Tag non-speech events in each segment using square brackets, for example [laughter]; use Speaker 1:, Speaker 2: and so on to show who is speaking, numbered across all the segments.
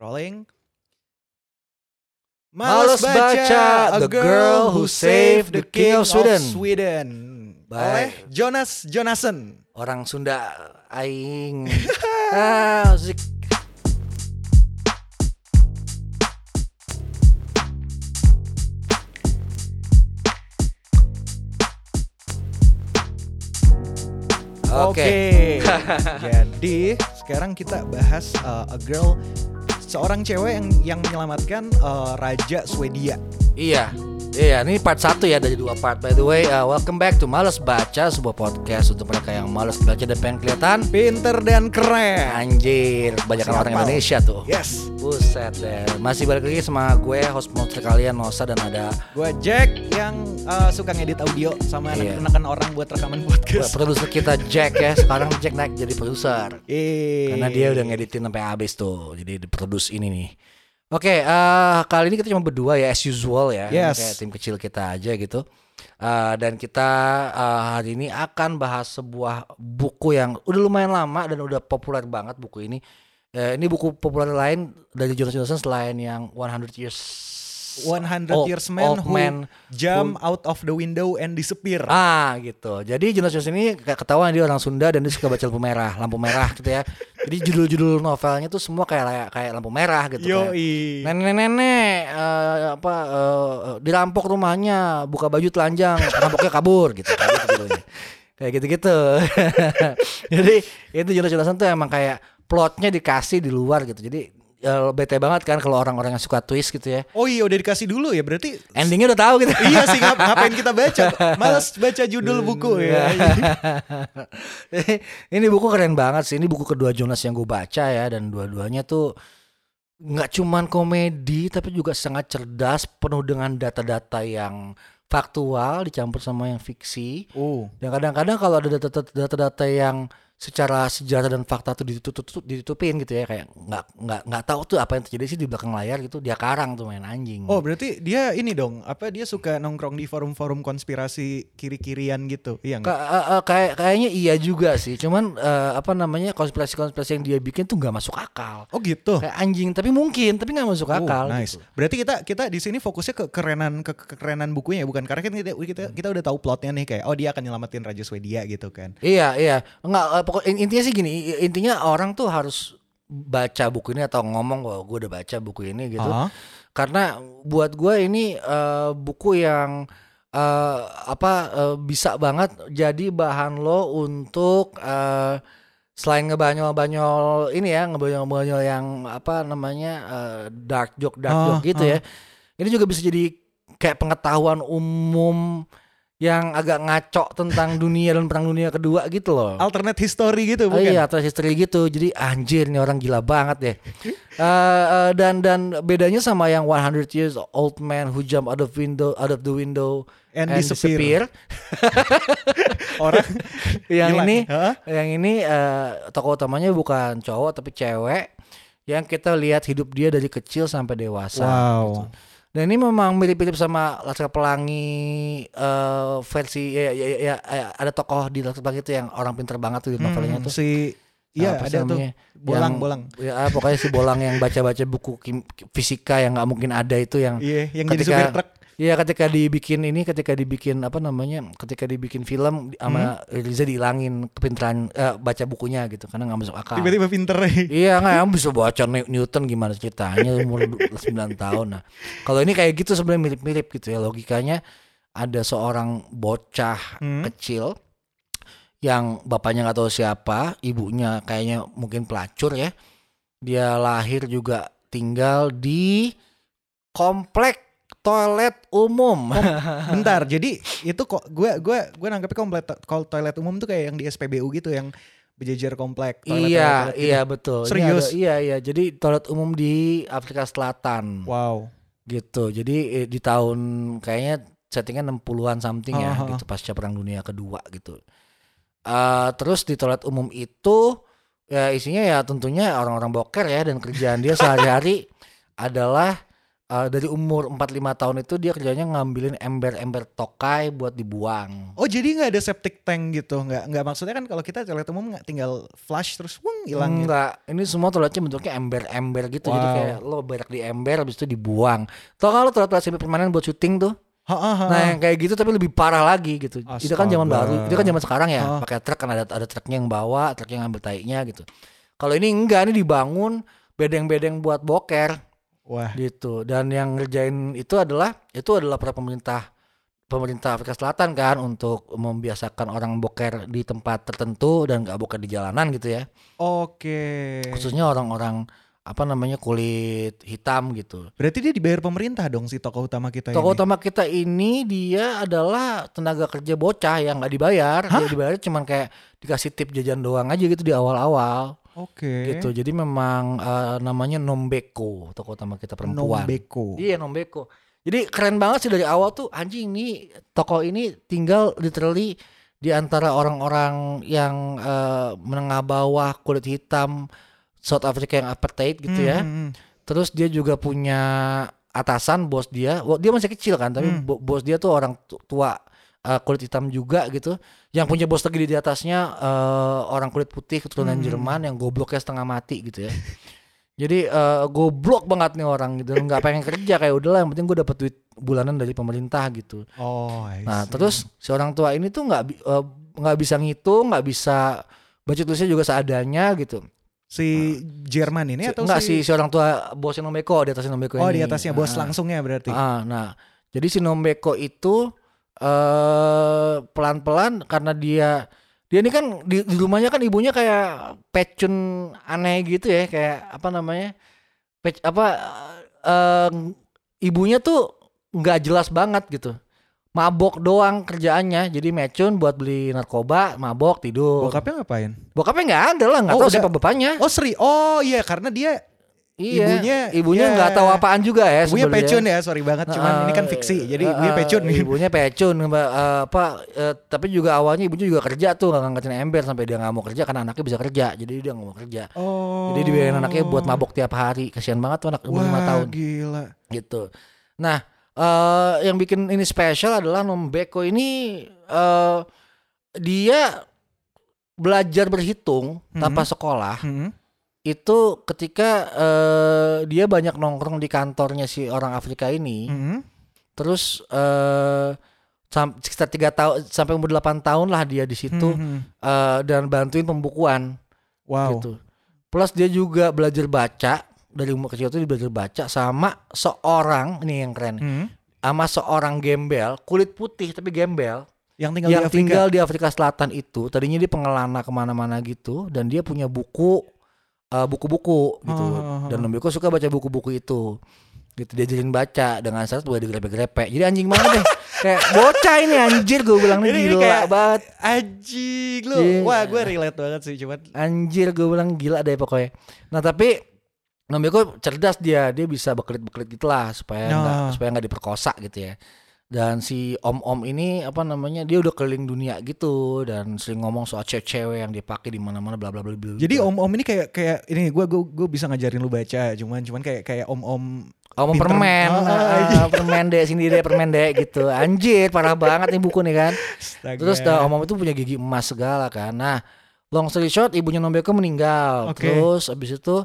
Speaker 1: Rolling.
Speaker 2: Males Baca, The Girl Who Saved the King of Sweden.
Speaker 1: Sweden. Oleh
Speaker 2: Baik.
Speaker 1: Jonas Jonassen.
Speaker 2: Orang Sunda aing. [laughs] ah, musik. Oke. [laughs]
Speaker 1: Jadi sekarang kita bahas uh, a girl seorang cewek yang yang menyelamatkan uh, raja Swedia.
Speaker 2: Iya. Iya, ini part 1 ya dari dua part. By the way, uh, welcome back to Males Baca, sebuah podcast untuk mereka yang males baca dan pengen kelihatan.
Speaker 1: Pinter dan keren.
Speaker 2: Anjir, banyak orang Indonesia tuh.
Speaker 1: Yes.
Speaker 2: Buset deh. Masih balik lagi sama gue, host monster kalian, Nosa dan ada
Speaker 1: Gue Jack yang uh, suka ngedit audio sama
Speaker 2: Iya.
Speaker 1: anak-anak orang buat rekaman podcast.
Speaker 2: produser kita Jack ya. Sekarang Jack naik jadi produser.
Speaker 1: Eh.
Speaker 2: Karena dia udah ngeditin sampai habis tuh. Jadi diproduce ini nih. Oke, eh, kali ini kita cuma berdua ya as usual ya.
Speaker 1: Yes.
Speaker 2: Kayak tim kecil kita aja gitu. Eh, dan kita eh, hari ini akan bahas sebuah buku yang udah lumayan lama dan udah populer banget buku ini. Eh, ini buku populer lain dari Jonas Johnson selain yang 100 Years
Speaker 1: 100
Speaker 2: Old-
Speaker 1: Years Man
Speaker 2: Old
Speaker 1: who
Speaker 2: Man
Speaker 1: jump out of the window and disappear.
Speaker 2: Ah gitu. Jadi Jonas Johnson ini kayak ketahuan dia orang Sunda dan dia suka baca lampu merah, lampu merah gitu ya. Jadi judul-judul novelnya tuh semua kayak kayak lampu merah gitu. kayak,
Speaker 1: Yoi.
Speaker 2: Nenek-nenek eh, apa eh, dirampok rumahnya, buka baju telanjang, rampoknya kabur gitu. Kayak gitu. Kayak gitu-gitu. [laughs] Jadi itu Jonas Johnson tuh emang kayak plotnya dikasih di luar gitu. Jadi eh, bete banget kan kalau orang-orang yang suka twist gitu ya.
Speaker 1: Oh iya udah dikasih dulu ya berarti
Speaker 2: Endingnya udah tahu gitu.
Speaker 1: iya sih ngap- [laughs] ngapain kita baca males baca judul buku ya [laughs]
Speaker 2: ini buku keren banget sih. Ini buku kedua Jonas yang gue baca ya dan dua-duanya tuh nggak cuman komedi tapi juga sangat cerdas, penuh dengan data-data yang faktual dicampur sama yang fiksi.
Speaker 1: oh
Speaker 2: Dan kadang-kadang kalau ada data- data-data yang secara sejarah dan fakta tuh ditutup, ditutupin gitu ya kayak nggak nggak nggak tahu tuh apa yang terjadi sih di belakang layar gitu dia karang tuh main anjing.
Speaker 1: oh berarti dia ini dong apa dia suka nongkrong di forum-forum konspirasi kiri-kirian gitu iya nggak
Speaker 2: Ka- eh, eh, kayak kayaknya iya juga sih. Cuman eh, apa namanya konspirasi-konspirasi yang dia bikin tuh nggak masuk akal.
Speaker 1: oh gitu
Speaker 2: Kayak anjing, tapi mungkin, tapi nggak masuk
Speaker 1: Oh,
Speaker 2: akal.
Speaker 1: nice.
Speaker 2: gitu.
Speaker 1: Berarti kita kita di sini fokusnya ke kerenan ke ke- kerenan bukunya ya, bukan karena kan kita kita kita udah tahu plotnya nih kayak oh dia akan nyelamatin Raja Swedia gitu kan.
Speaker 2: Iya, iya. Enggak, eh, pokok in- intinya sih gini, intinya orang tuh harus baca buku ini atau ngomong bahwa gue udah baca buku ini gitu.
Speaker 1: Ah.
Speaker 2: Karena buat gue ini eh, buku yang eh, apa eh, bisa banget jadi bahan lo untuk eh, selain ngebanyol-banyol ini ya, ngebanyol-banyol yang apa namanya eh, dark joke dark
Speaker 1: Ah,
Speaker 2: joke gitu ya. Ini juga bisa jadi kayak pengetahuan umum yang agak ngaco tentang dunia dan perang dunia kedua gitu loh.
Speaker 1: Alternate history gitu
Speaker 2: Oh
Speaker 1: bukan?
Speaker 2: iya, atau history gitu. Jadi anjir nih orang gila banget deh. Eh, eh, dan dan bedanya sama yang 100 years old man who jump out of window out of the window
Speaker 1: And disappear. [laughs] Orang [laughs]
Speaker 2: yang
Speaker 1: Gila.
Speaker 2: ini
Speaker 1: Hah?
Speaker 2: yang ini eh, tokoh utamanya bukan cowok tapi cewek yang kita lihat hidup dia dari kecil sampai dewasa.
Speaker 1: Wow.
Speaker 2: gitu. Dan ini memang mirip-mirip sama Laskar Pelangi eh, versi ya, ya, ya, ya, ada tokoh di Laskar Pelangi itu yang orang pinter banget tuh di novelnya
Speaker 1: Hmm,
Speaker 2: tuh.
Speaker 1: si iya
Speaker 2: Apa
Speaker 1: ada tuh
Speaker 2: namanya?
Speaker 1: bolang
Speaker 2: Yang-
Speaker 1: bolang.
Speaker 2: Ya ah, pokoknya si bolang yang baca-baca buku kim- fisika yang nggak mungkin ada itu yang
Speaker 1: Iya, yang jadi
Speaker 2: Ketika-
Speaker 1: supir truk.
Speaker 2: Iya ketika dibikin ini ketika dibikin apa namanya ketika dibikin film sama
Speaker 1: Hmm?
Speaker 2: Riza dihilangin kepintaran eh, baca bukunya gitu karena nggak masuk akal.
Speaker 1: Tiba-tiba pinter.
Speaker 2: Iya nggak bisa baca New- Newton gimana ceritanya umur 9 [laughs] tahun nah. Kalau ini kayak gitu sebenarnya mirip-mirip gitu ya logikanya ada seorang bocah
Speaker 1: Hmm.
Speaker 2: kecil yang bapaknya nggak tahu siapa, ibunya kayaknya mungkin pelacur ya. Dia lahir juga tinggal di komplek toilet umum. [laughs]
Speaker 1: Bentar, jadi itu kok gue gue gue nangkepnya komplek kalau toilet umum tuh kayak yang di SPBU gitu yang berjejer komplek toilet
Speaker 2: iya,
Speaker 1: toilet gitu.
Speaker 2: iya betul. Ini
Speaker 1: Serius?
Speaker 2: ada- iya, iya. Jadi toilet umum di Afrika Selatan.
Speaker 1: Wow.
Speaker 2: gitu jadi di tahun kayaknya settingnya 60-an something ya
Speaker 1: Ah, ah,
Speaker 2: gitu pasca perang dunia kedua gitu Eh terus di toilet umum itu ya isinya ya tentunya orang-orang boker ya dan kerjaan dia sehari-hari [laughs] adalah eh, dari umur 45 tahun itu dia kerjanya ngambilin ember-ember tokai buat dibuang.
Speaker 1: Oh jadi nggak ada septic tank gitu? Nggak nggak maksudnya kan kalau kita toilet umum nggak tinggal flush terus wung hilang gitu.
Speaker 2: Enggak, ini semua toiletnya bentuknya ember-ember gitu. Jadi
Speaker 1: Wow.
Speaker 2: kayak lo berak di ember habis itu dibuang. Tau gak lo toilet semi permanen buat syuting tuh?
Speaker 1: Ha, ha, ha.
Speaker 2: Nah yang kayak gitu tapi lebih parah lagi gitu. Itu kan zaman
Speaker 1: Astaga.
Speaker 2: baru, itu kan zaman sekarang ya. Pakai truk kan ada ada truknya yang bawa, truk yang ngambil tainya gitu. Kalau ini enggak, ini dibangun bedeng-bedeng buat boker
Speaker 1: Wah.
Speaker 2: gitu. Dan yang ngerjain itu adalah itu adalah para pemerintah pemerintah Afrika Selatan kan untuk membiasakan orang boker di tempat tertentu dan nggak boker di jalanan gitu ya.
Speaker 1: Oke.
Speaker 2: Khususnya orang-orang apa namanya kulit hitam gitu.
Speaker 1: Berarti dia dibayar pemerintah dong si tokoh utama kita
Speaker 2: Tokoh
Speaker 1: ini.
Speaker 2: utama kita ini dia adalah tenaga kerja bocah yang nggak dibayar. Dia dibayar cuman kayak dikasih tip jajan doang aja gitu di awal-awal
Speaker 1: Oke.
Speaker 2: gitu. Jadi memang eh, namanya Nombeko tokoh utama kita perempuan.
Speaker 1: Nombeko.
Speaker 2: Iya Nombeko. Jadi keren banget sih dari awal tuh anjing ini tokoh ini tinggal literally di antara orang-orang yang eh, menengah bawah kulit hitam South Africa yang apartheid gitu ya.
Speaker 1: Hmm, hmm, hmm.
Speaker 2: Terus dia juga punya atasan bos dia. Dia masih kecil kan, tapi
Speaker 1: Hmm.
Speaker 2: bo- bos dia tuh orang tu- tua eh, kulit hitam juga gitu. Yang punya bos lagi di atasnya eh, orang kulit putih keturunan
Speaker 1: Hmm.
Speaker 2: Jerman yang gobloknya setengah mati gitu ya. [laughs] Jadi eh, goblok banget nih orang gitu, nggak pengen kerja kayak udahlah yang penting gue dapat duit bulanan dari pemerintah gitu.
Speaker 1: Oh, I
Speaker 2: Nah
Speaker 1: see.
Speaker 2: terus si orang tua ini tuh nggak eh, nggak bisa ngitung, nggak bisa baca tulisnya juga seadanya gitu.
Speaker 1: si Jerman ini atau
Speaker 2: Enggak
Speaker 1: si
Speaker 2: si orang tua bos Nombeko di atas Nombeko
Speaker 1: Oh,
Speaker 2: ini.
Speaker 1: di atasnya bos
Speaker 2: Ah,
Speaker 1: langsungnya berarti.
Speaker 2: ah, nah, jadi si Nombeko itu eh pelan-pelan karena dia dia ini kan di, di rumahnya kan ibunya kayak pecun aneh gitu ya, kayak apa namanya? Pec, apa eh ibunya tuh nggak jelas banget gitu. Mabok doang kerjaannya, jadi mecun buat beli narkoba, mabok tidur.
Speaker 1: Bokapnya ngapain?
Speaker 2: Bokapnya nggak ada lah, nggak
Speaker 1: Oh,
Speaker 2: tahu
Speaker 1: udah.
Speaker 2: siapa bapaknya.
Speaker 1: Oh, Sri. Oh, iya karena dia
Speaker 2: Iya.
Speaker 1: Ibunya-
Speaker 2: ibunya
Speaker 1: ya.
Speaker 2: nggak tahu apaan juga ya.
Speaker 1: ibunya pecun ya, sorry banget. Cuman ini kan fiksi. Jadi ibunya
Speaker 2: Eh,
Speaker 1: pecun nih.
Speaker 2: Ibunya pecun. Eh, apa? eh, tapi juga awalnya ibunya juga kerja tuh nggak ngangkatin ember sampai dia nggak mau kerja karena anaknya bisa kerja. Jadi dia nggak mau kerja.
Speaker 1: Oh.
Speaker 2: Jadi dibiayain anaknya buat mabok tiap hari. Kasihan banget tuh anak umur lima tahun
Speaker 1: gila.
Speaker 2: gitu. Nah, eh yang bikin ini spesial adalah Nombeko ini eh dia belajar berhitung tanpa sekolah
Speaker 1: Hmm.
Speaker 2: Itu ketika eh, dia banyak nongkrong di kantornya si orang Afrika ini
Speaker 1: Hmm.
Speaker 2: terus eh sam- sekitar tiga tahun sampai umur 8 tahun lah dia di situ
Speaker 1: Hmm.
Speaker 2: eh, dan bantuin pembukuan
Speaker 1: Wow.
Speaker 2: gitu plus dia juga belajar baca dari umur kecil itu dia belajar baca sama seorang ini yang keren
Speaker 1: Hmm.
Speaker 2: sama seorang gembel kulit putih tapi gembel
Speaker 1: Yang tinggal
Speaker 2: yang
Speaker 1: di Afrika.
Speaker 2: tinggal di Afrika Selatan itu tadinya dia pengelana ke mana-mana gitu dan dia punya buku eh, buku-buku gitu.
Speaker 1: Oh, oh, oh.
Speaker 2: dan Nombeko suka baca buku-buku itu. Gitu diajarin baca. Dengan syarat boleh digrepe-grepe. Jadi anjing banget deh. [laughs] Kayak bocah ini anjir gue bilang nih
Speaker 1: Ini-
Speaker 2: gila
Speaker 1: kayak-
Speaker 2: banget.
Speaker 1: Anjing lu.
Speaker 2: Iya.
Speaker 1: Wah, gue relate banget sih cuman
Speaker 2: anjir gue bilang gila deh pokoknya. Nah tapi Nombeko cerdas dia. Dia bisa bekelit-bekelit gitulah supaya
Speaker 1: Nah.
Speaker 2: nggak supaya nggak diperkosa gitu ya dan si om-om ini apa namanya dia udah keliling dunia gitu. Dan sering ngomong soal cewek-cewek yang dipakai di mana-mana bla bla bla bla
Speaker 1: Jadi om-om ini kayak kayak ini gue gue gue bisa ngajarin lu baca, cuman cuman kayak kayak om-om
Speaker 2: om
Speaker 1: pinter-
Speaker 2: permen.
Speaker 1: Ah,
Speaker 2: ah, permen deh sini deh permen deh gitu. Anjir parah banget nih buku nih kan.
Speaker 1: Astaga.
Speaker 2: terus dah om-om itu punya gigi emas segala kan. Nah long story short ibunya Nombeko meninggal.
Speaker 1: Oke.
Speaker 2: terus abis itu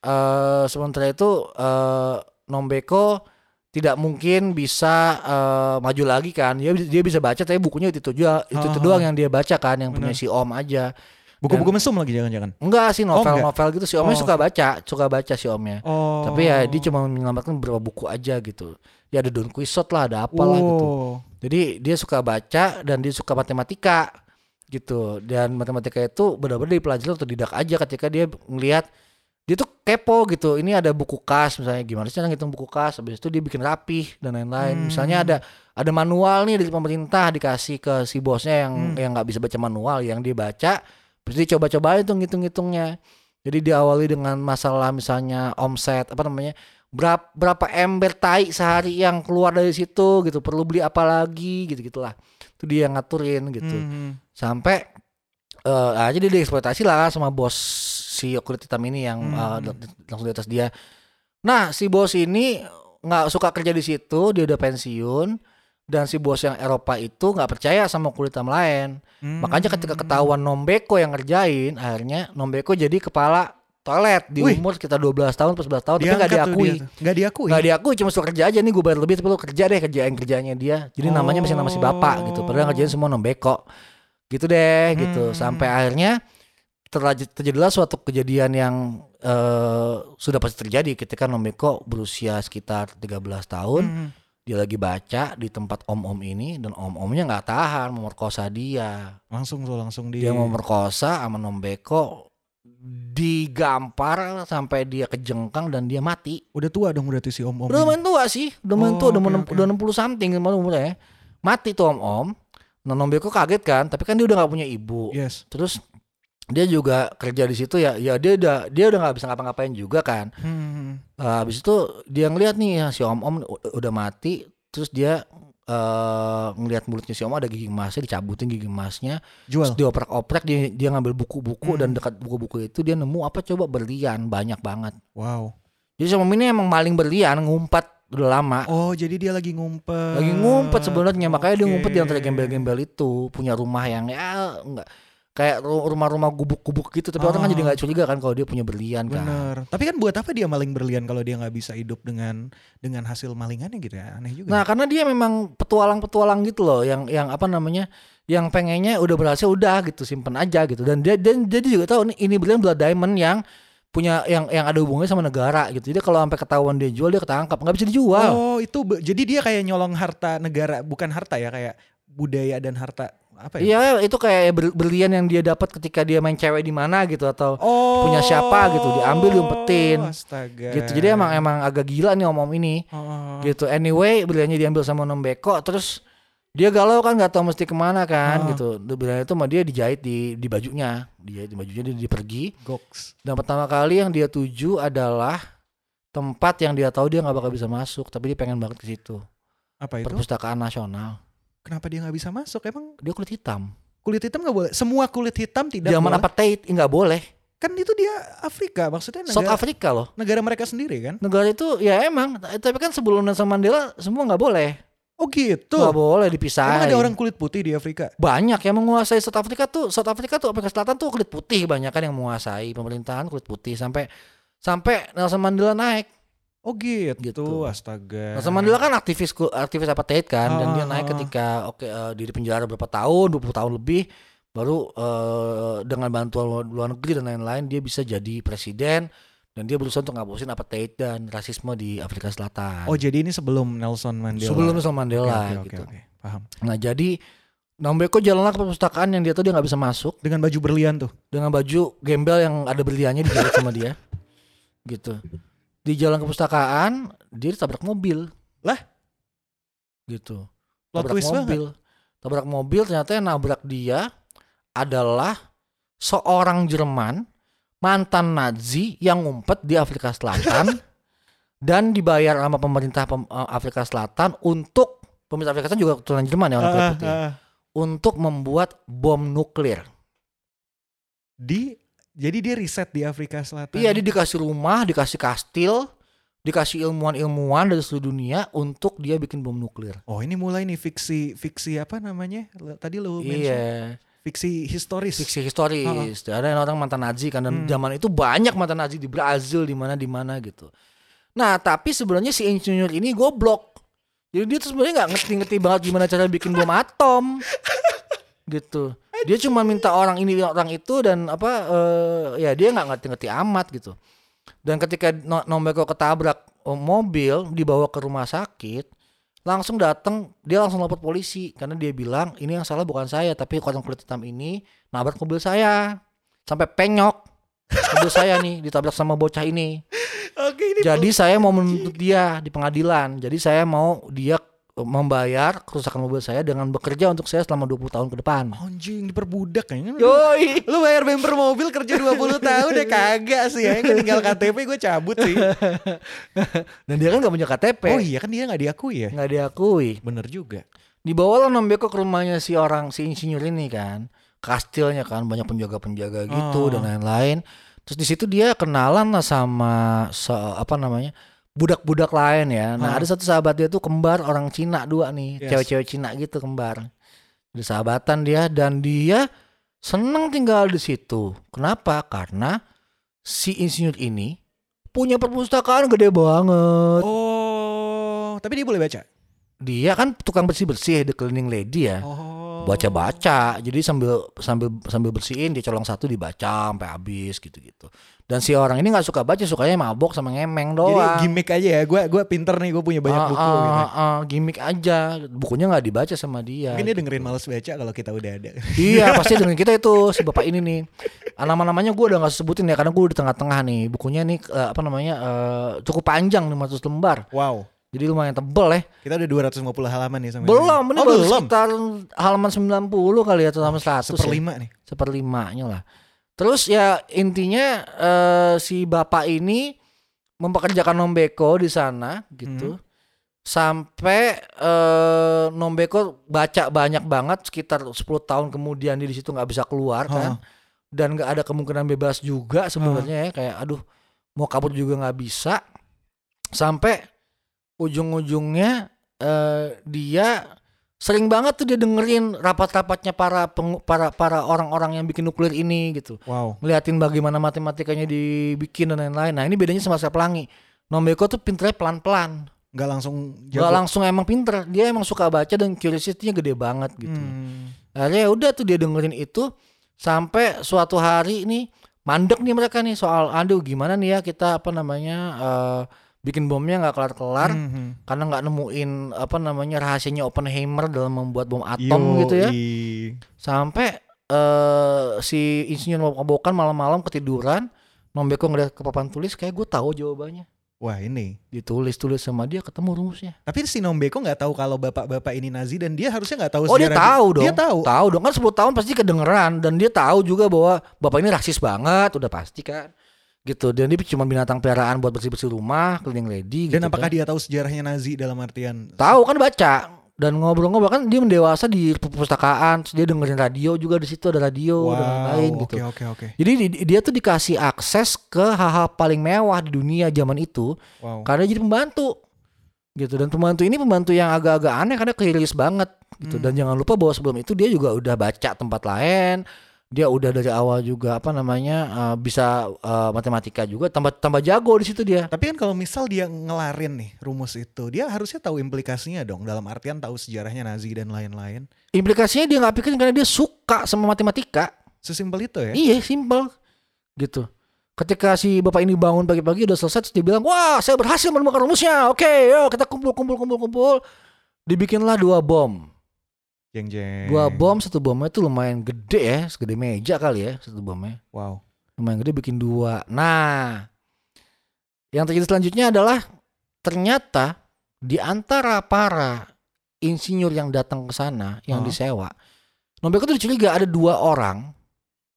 Speaker 2: eh sementara itu eh Nombeko tidak mungkin bisa eh, maju lagi kan dia dia bisa baca tapi bukunya itu juga itu, itu
Speaker 1: Ah,
Speaker 2: doang yang dia baca kan yang punya
Speaker 1: benar.
Speaker 2: si om aja
Speaker 1: buku-buku mesum lagi jangan-jangan.
Speaker 2: enggak sih
Speaker 1: Oh, enggak?
Speaker 2: novel-novel gitu si omnya
Speaker 1: Oh.
Speaker 2: suka baca suka baca si omnya
Speaker 1: Oh.
Speaker 2: tapi ya dia cuma menyelamatkan beberapa buku aja gitu ya ada Don Quixote lah ada apalah gitu
Speaker 1: Wow.
Speaker 2: jadi dia suka baca dan dia suka matematika gitu dan matematika itu benar-benar dipelajari otodidak aja ketika dia ngelihat dia tuh kepo gitu ini ada buku kas misalnya gimana sih ngitung buku kas habis itu dia bikin rapih dan lain-lain
Speaker 1: Hmm.
Speaker 2: misalnya ada ada manual nih dari pemerintah dikasih ke si bosnya yang
Speaker 1: Hmm.
Speaker 2: yang nggak bisa baca manual yang dia baca terus dia coba-cobain tuh ngitung-ngitungnya jadi diawali dengan masalah misalnya omset apa namanya berapa berapa ember tai sehari yang keluar dari situ gitu perlu beli apa lagi gitu gitulah itu dia yang ngaturin gitu
Speaker 1: Hmm.
Speaker 2: sampai eh aja dia dieksploitasi lah sama bos si kulit hitam ini yang
Speaker 1: Hmm.
Speaker 2: di- langsung di atas dia nah si bos ini nggak suka kerja di situ, dia udah pensiun dan si bos yang Eropa itu nggak percaya sama kulit hitam lain.
Speaker 1: Hmm.
Speaker 2: Makanya ketika ketahuan Nombeko yang ngerjain, akhirnya Nombeko jadi kepala toilet di
Speaker 1: Wih.
Speaker 2: umur kita 12 tahun, 11 tahun, tapi nggak diakui.
Speaker 1: dia. Nggak diakui.
Speaker 2: Nggak diakui, cuma suruh kerja aja nih gue bayar lebih tapi lu kerja deh kerjaan kerjanya dia. Jadi namanya masih nama si bapak gitu. Padahal ngerjain semua Nombeko. Gitu deh gitu.
Speaker 1: Hmm.
Speaker 2: Sampai akhirnya terjadilah suatu kejadian yang eh, sudah pasti terjadi ketika Nombeko berusia sekitar 13 tahun
Speaker 1: Hmm.
Speaker 2: dia lagi baca di tempat om-om ini dan om-omnya nggak tahan memerkosa dia
Speaker 1: Langsung tuh langsung di.
Speaker 2: dia memerkosa sama Nombeko digampar sampai dia kejengkang dan dia mati
Speaker 1: Udah tua dong berarti si om-om.
Speaker 2: udah lumayan tua sih udah lumayan
Speaker 1: Oh,
Speaker 2: tua udah, mau-
Speaker 1: oke.
Speaker 2: udah 60 something umurnya mati tuh om-om nah Nombeko kaget kan tapi kan dia udah nggak punya ibu
Speaker 1: Yes.
Speaker 2: terus dia juga kerja di situ ya ya dia udah dia udah nggak bisa ngapa-ngapain juga kan
Speaker 1: Hmm.
Speaker 2: Uh, habis itu dia ngeliat nih ya, si om om udah mati terus dia eh ngelihat mulutnya si om ada gigi emasnya dicabutin gigi emasnya
Speaker 1: Jual.
Speaker 2: terus dioprek-oprek dia dia ngambil buku-buku
Speaker 1: Hmm.
Speaker 2: dan dekat buku-buku itu dia nemu apa coba berlian banyak banget
Speaker 1: Wow.
Speaker 2: jadi si om ini emang maling berlian ngumpat udah lama
Speaker 1: Oh, jadi dia lagi ngumpet.
Speaker 2: lagi ngumpet sebenarnya makanya dia ngumpet di antara gembel-gembel itu punya rumah yang ya enggak kayak ru- rumah-rumah gubuk-gubuk gitu tapi orang kan jadi nggak curiga kan kalau dia punya berlian kan
Speaker 1: Bener. Tapi kan buat apa dia maling berlian kalau dia nggak bisa hidup dengan dengan hasil malingannya gitu ya? Aneh juga.
Speaker 2: Nah, karena dia memang petualang-petualang gitu loh, yang yang apa namanya, yang pengennya udah berhasil udah gitu simpen aja gitu. Dan dia dan dia juga tahu ini berlian blood diamond yang punya yang yang ada hubungannya sama negara gitu. Jadi kalau sampai ketahuan dia jual dia ketangkap, nggak bisa dijual.
Speaker 1: Oh, itu jadi dia kayak nyolong harta negara, bukan harta ya, kayak budaya dan harta apa ya?
Speaker 2: Iya, itu kayak ber- berlian yang dia dapat ketika dia main cewek di mana gitu atau
Speaker 1: Oh.
Speaker 2: punya siapa gitu, diambil, diumpetin.
Speaker 1: Astaga.
Speaker 2: gitu. Jadi emang emang agak gila nih om-om ini.
Speaker 1: Oh.
Speaker 2: gitu anyway berliannya diambil sama Nombeko terus dia galau kan nggak tahu mesti ke mana kan
Speaker 1: Ah.
Speaker 2: gitu berlian itu mah dia dijahit di di bajunya dijahit di bajunya dia, dia pergi
Speaker 1: Goks.
Speaker 2: dan pertama kali yang dia tuju adalah tempat yang dia tahu dia nggak bakal bisa masuk tapi dia pengen banget ke situ
Speaker 1: Apa itu?
Speaker 2: perpustakaan nasional
Speaker 1: Kenapa dia nggak bisa masuk? Emang
Speaker 2: dia kulit hitam
Speaker 1: kulit hitam nggak boleh? Semua kulit hitam tidak
Speaker 2: zaman apartheid nggak boleh
Speaker 1: Kan itu dia Afrika, maksudnya
Speaker 2: South
Speaker 1: negara,
Speaker 2: Africa loh
Speaker 1: negara mereka sendiri kan?
Speaker 2: negara itu ya emang tapi kan sebelum Nelson Mandela semua nggak boleh
Speaker 1: Oh gitu.
Speaker 2: nggak boleh dipisahin
Speaker 1: Emang ada orang kulit putih di Afrika?
Speaker 2: banyak yang menguasai South Africa tuh South Africa tuh Afrika Selatan tuh kulit putih banyak kan yang menguasai pemerintahan kulit putih sampai sampai Nelson Mandela naik
Speaker 1: Oh gitu.
Speaker 2: Gitu.
Speaker 1: Astaga.
Speaker 2: Nelson Mandela kan aktivis aktivis apartheid kan dan
Speaker 1: Ah,
Speaker 2: dia
Speaker 1: ah,
Speaker 2: naik
Speaker 1: ah.
Speaker 2: ketika oke eh, dia di penjara berapa tahun 20 tahun lebih baru eh, dengan bantuan luar, negeri dan lain-lain dia bisa jadi presiden dan dia berusaha untuk ngapusin apartheid dan rasisme di Afrika Selatan
Speaker 1: Oh jadi ini sebelum Nelson Mandela.
Speaker 2: sebelum Nelson Mandela
Speaker 1: oke, oke,
Speaker 2: gitu
Speaker 1: oke. Paham.
Speaker 2: nah jadi Nombeko jalanlah ke perpustakaan yang dia tahu dia nggak bisa masuk
Speaker 1: Dengan baju berlian tuh.
Speaker 2: dengan baju gembel yang ada berliannya dijahit sama dia [laughs] gitu di jalan ke perpustakaan dia ditabrak mobil.
Speaker 1: Lah?
Speaker 2: gitu.
Speaker 1: Plot
Speaker 2: tabrak mobil. Tabrak mobil ternyata yang nabrak dia adalah seorang Jerman mantan Nazi yang ngumpet di Afrika Selatan [laughs] dan dibayar sama pemerintah pem- eh, Afrika Selatan untuk pemerintah Afrika Selatan juga keturunan Jerman ya orang kulit
Speaker 1: Ah,
Speaker 2: putih
Speaker 1: ah.
Speaker 2: untuk membuat bom nuklir.
Speaker 1: Di jadi dia riset di Afrika Selatan.
Speaker 2: Iya, dia dikasih rumah, dikasih kastil, dikasih ilmuwan-ilmuwan dari seluruh dunia untuk dia bikin bom nuklir.
Speaker 1: Oh ini mulai nih fiksi fiksi apa namanya? Tadi lu mention.
Speaker 2: Iya,
Speaker 1: Fiksi historis.
Speaker 2: fiksi historis. Ada yang orang mantan Nazi kan dan
Speaker 1: Hmm.
Speaker 2: zaman itu banyak mantan Nazi di Brazil di mana di mana gitu. Nah, tapi sebenarnya si insinyur ini goblok. Jadi dia tuh sebenarnya nggak ngerti-ngerti banget gimana cara bikin bom atom. [laughs] gitu. Dia cuma minta orang ini orang itu dan apa eh, ya dia nggak ngerti-ngerti amat gitu. Dan ketika No- Nombeko ketabrak eh, mobil dibawa ke rumah sakit, langsung datang dia langsung lapor polisi karena dia bilang ini yang salah bukan saya tapi orang kulit hitam ini nabrak mobil saya sampai penyok mobil saya nih ditabrak sama bocah ini.
Speaker 1: Oke ini
Speaker 2: Jadi saya mau menuntut dia di pengadilan. Jadi saya mau dia membayar kerusakan mobil saya dengan bekerja untuk saya selama 20 tahun ke depan.
Speaker 1: anjing diperbudak kayaknya.
Speaker 2: Yoi.
Speaker 1: lu bayar bumper mobil kerja 20 tahun deh kagak sih ya. Gue tinggal KTP gue cabut sih. [laughs]
Speaker 2: Dan dia kan gak punya KTP.
Speaker 1: Oh iya kan dia nggak diakui ya.
Speaker 2: Nggak diakui.
Speaker 1: Bener juga.
Speaker 2: Dibawalah Nombeko ke rumahnya si orang si insinyur ini kan. Kastilnya kan banyak penjaga-penjaga gitu
Speaker 1: Oh.
Speaker 2: dan lain-lain. Terus di situ dia kenalan lah sama se- apa namanya? Budak-budak lain ya. Nah, ada satu sahabat dia tuh kembar orang Cina dua nih,
Speaker 1: Yes.
Speaker 2: cewek-cewek Cina gitu kembar. Jadi sahabatan dia dan dia seneng tinggal di situ. Kenapa? Karena si insinyur ini punya perpustakaan gede banget.
Speaker 1: Oh, tapi dia boleh baca.
Speaker 2: Dia kan tukang bersih-bersih, the cleaning lady ya.
Speaker 1: Oh.
Speaker 2: Baca-baca jadi sambil sambil sambil bersihin dia colong satu dibaca sampai habis gitu-gitu dan si orang ini nggak suka baca sukanya mabok sama ngemeng doang
Speaker 1: Jadi gimmick aja ya. Gue gue pinter nih, gue punya banyak
Speaker 2: Ah,
Speaker 1: buku
Speaker 2: ah,
Speaker 1: gitu.
Speaker 2: ah, gimmick aja bukunya nggak dibaca sama dia
Speaker 1: Mungkin dia dengerin males baca kalau kita udah ada.
Speaker 2: iya [laughs] pasti dengan kita itu si bapak ini nih nama-namanya gue udah nggak sebutin ya karena gue di tengah-tengah nih bukunya nih eh, apa namanya eh, cukup panjang 500 lembar
Speaker 1: Wow.
Speaker 2: Jadi lumayan tebel ya
Speaker 1: Kita udah 250 halaman nih sama
Speaker 2: belum
Speaker 1: ini.
Speaker 2: ini
Speaker 1: oh,
Speaker 2: baru
Speaker 1: belum.
Speaker 2: sekitar halaman 90 kali ya atau halaman 100 ya.
Speaker 1: Seperlima nih.
Speaker 2: seperlimanya lah. Terus ya intinya eh, si bapak ini mempekerjakan Nombeko di sana gitu.
Speaker 1: Hmm.
Speaker 2: Sampai eh, Nombeko baca banyak banget sekitar 10 tahun kemudian dia di situ nggak bisa keluar kan. Dan nggak ada kemungkinan bebas juga sebenarnya ya kayak aduh mau kabur juga nggak bisa. Sampai ujung-ujungnya eh, dia sering banget tuh dia dengerin rapat-rapatnya para pengu- para para orang-orang yang bikin nuklir ini gitu.
Speaker 1: Wow.
Speaker 2: ngeliatin bagaimana matematikanya dibikin dan lain-lain. Nah ini bedanya sama saya pelangi. Nombeko tuh pinternya pelan-pelan.
Speaker 1: Nggak langsung
Speaker 2: Gak langsung emang pinter. Dia emang suka baca dan curiosity-nya gede banget gitu.
Speaker 1: Hmm.
Speaker 2: akhirnya ya udah tuh dia dengerin itu sampai suatu hari ini mandek nih mereka nih soal aduh gimana nih ya kita apa namanya eh, bikin bomnya nggak kelar-kelar
Speaker 1: Mhm.
Speaker 2: karena nggak nemuin apa namanya rahasianya Oppenheimer dalam membuat bom atom gitu ya sampai eh si insinyur mabok-mabokan malam-malam ketiduran Nombeko ngeliat ke papan tulis kayak gue tahu jawabannya
Speaker 1: Wah ini.
Speaker 2: ditulis-tulis sama dia ketemu rumusnya
Speaker 1: Tapi si Nombeko nggak tahu kalau bapak-bapak ini Nazi dan dia harusnya nggak tahu.
Speaker 2: oh dia tahu dong
Speaker 1: Dia tahu.
Speaker 2: tahu dong kan 10 tahun pasti kedengeran dan dia tahu juga bahwa bapak ini rasis banget udah pasti kan gitu dan dia cuma binatang peliharaan buat bersih-bersih rumah cleaning lady
Speaker 1: Dan
Speaker 2: gitu
Speaker 1: apakah
Speaker 2: kan.
Speaker 1: dia tahu sejarahnya Nazi dalam artian?
Speaker 2: tahu kan baca dan ngobrol-ngobrol kan dia mendewasa di perpustakaan terus dia dengerin radio juga di situ ada radio dan lain-lain
Speaker 1: Wow.
Speaker 2: gitu
Speaker 1: oke oke.
Speaker 2: Jadi di- dia tuh dikasih akses ke hal-hal paling mewah di dunia zaman itu
Speaker 1: Wow.
Speaker 2: karena jadi pembantu gitu dan pembantu ini pembantu yang agak-agak aneh karena keiris banget gitu
Speaker 1: Hmm.
Speaker 2: dan jangan lupa bahwa sebelum itu dia juga udah baca tempat lain dia udah dari awal juga apa namanya eh, bisa eh, matematika juga tambah tambah jago di situ dia
Speaker 1: Tapi kan kalau misal dia ngelarin nih rumus itu, dia harusnya tahu implikasinya dong. Dalam artian tahu sejarahnya Nazi dan lain-lain.
Speaker 2: implikasinya dia nggak pikirin karena dia suka sama matematika
Speaker 1: Sesimpel itu ya.
Speaker 2: Iya simple gitu. Ketika si bapak ini bangun pagi-pagi udah selesai terus dia bilang wah saya berhasil menemukan rumusnya. Oke yuk kita kumpul kumpul kumpul kumpul. Dibikinlah dua bom.
Speaker 1: Jeng jeng.
Speaker 2: Dua bom satu bomnya tuh lumayan gede ya segede meja kali ya satu bomnya.
Speaker 1: Wow.
Speaker 2: Lumayan gede bikin dua. Nah yang terjadi selanjutnya adalah ternyata di antara para insinyur yang datang ke sana yang
Speaker 1: Oh.
Speaker 2: disewa, Nombeko tuh dicuriga ada dua orang,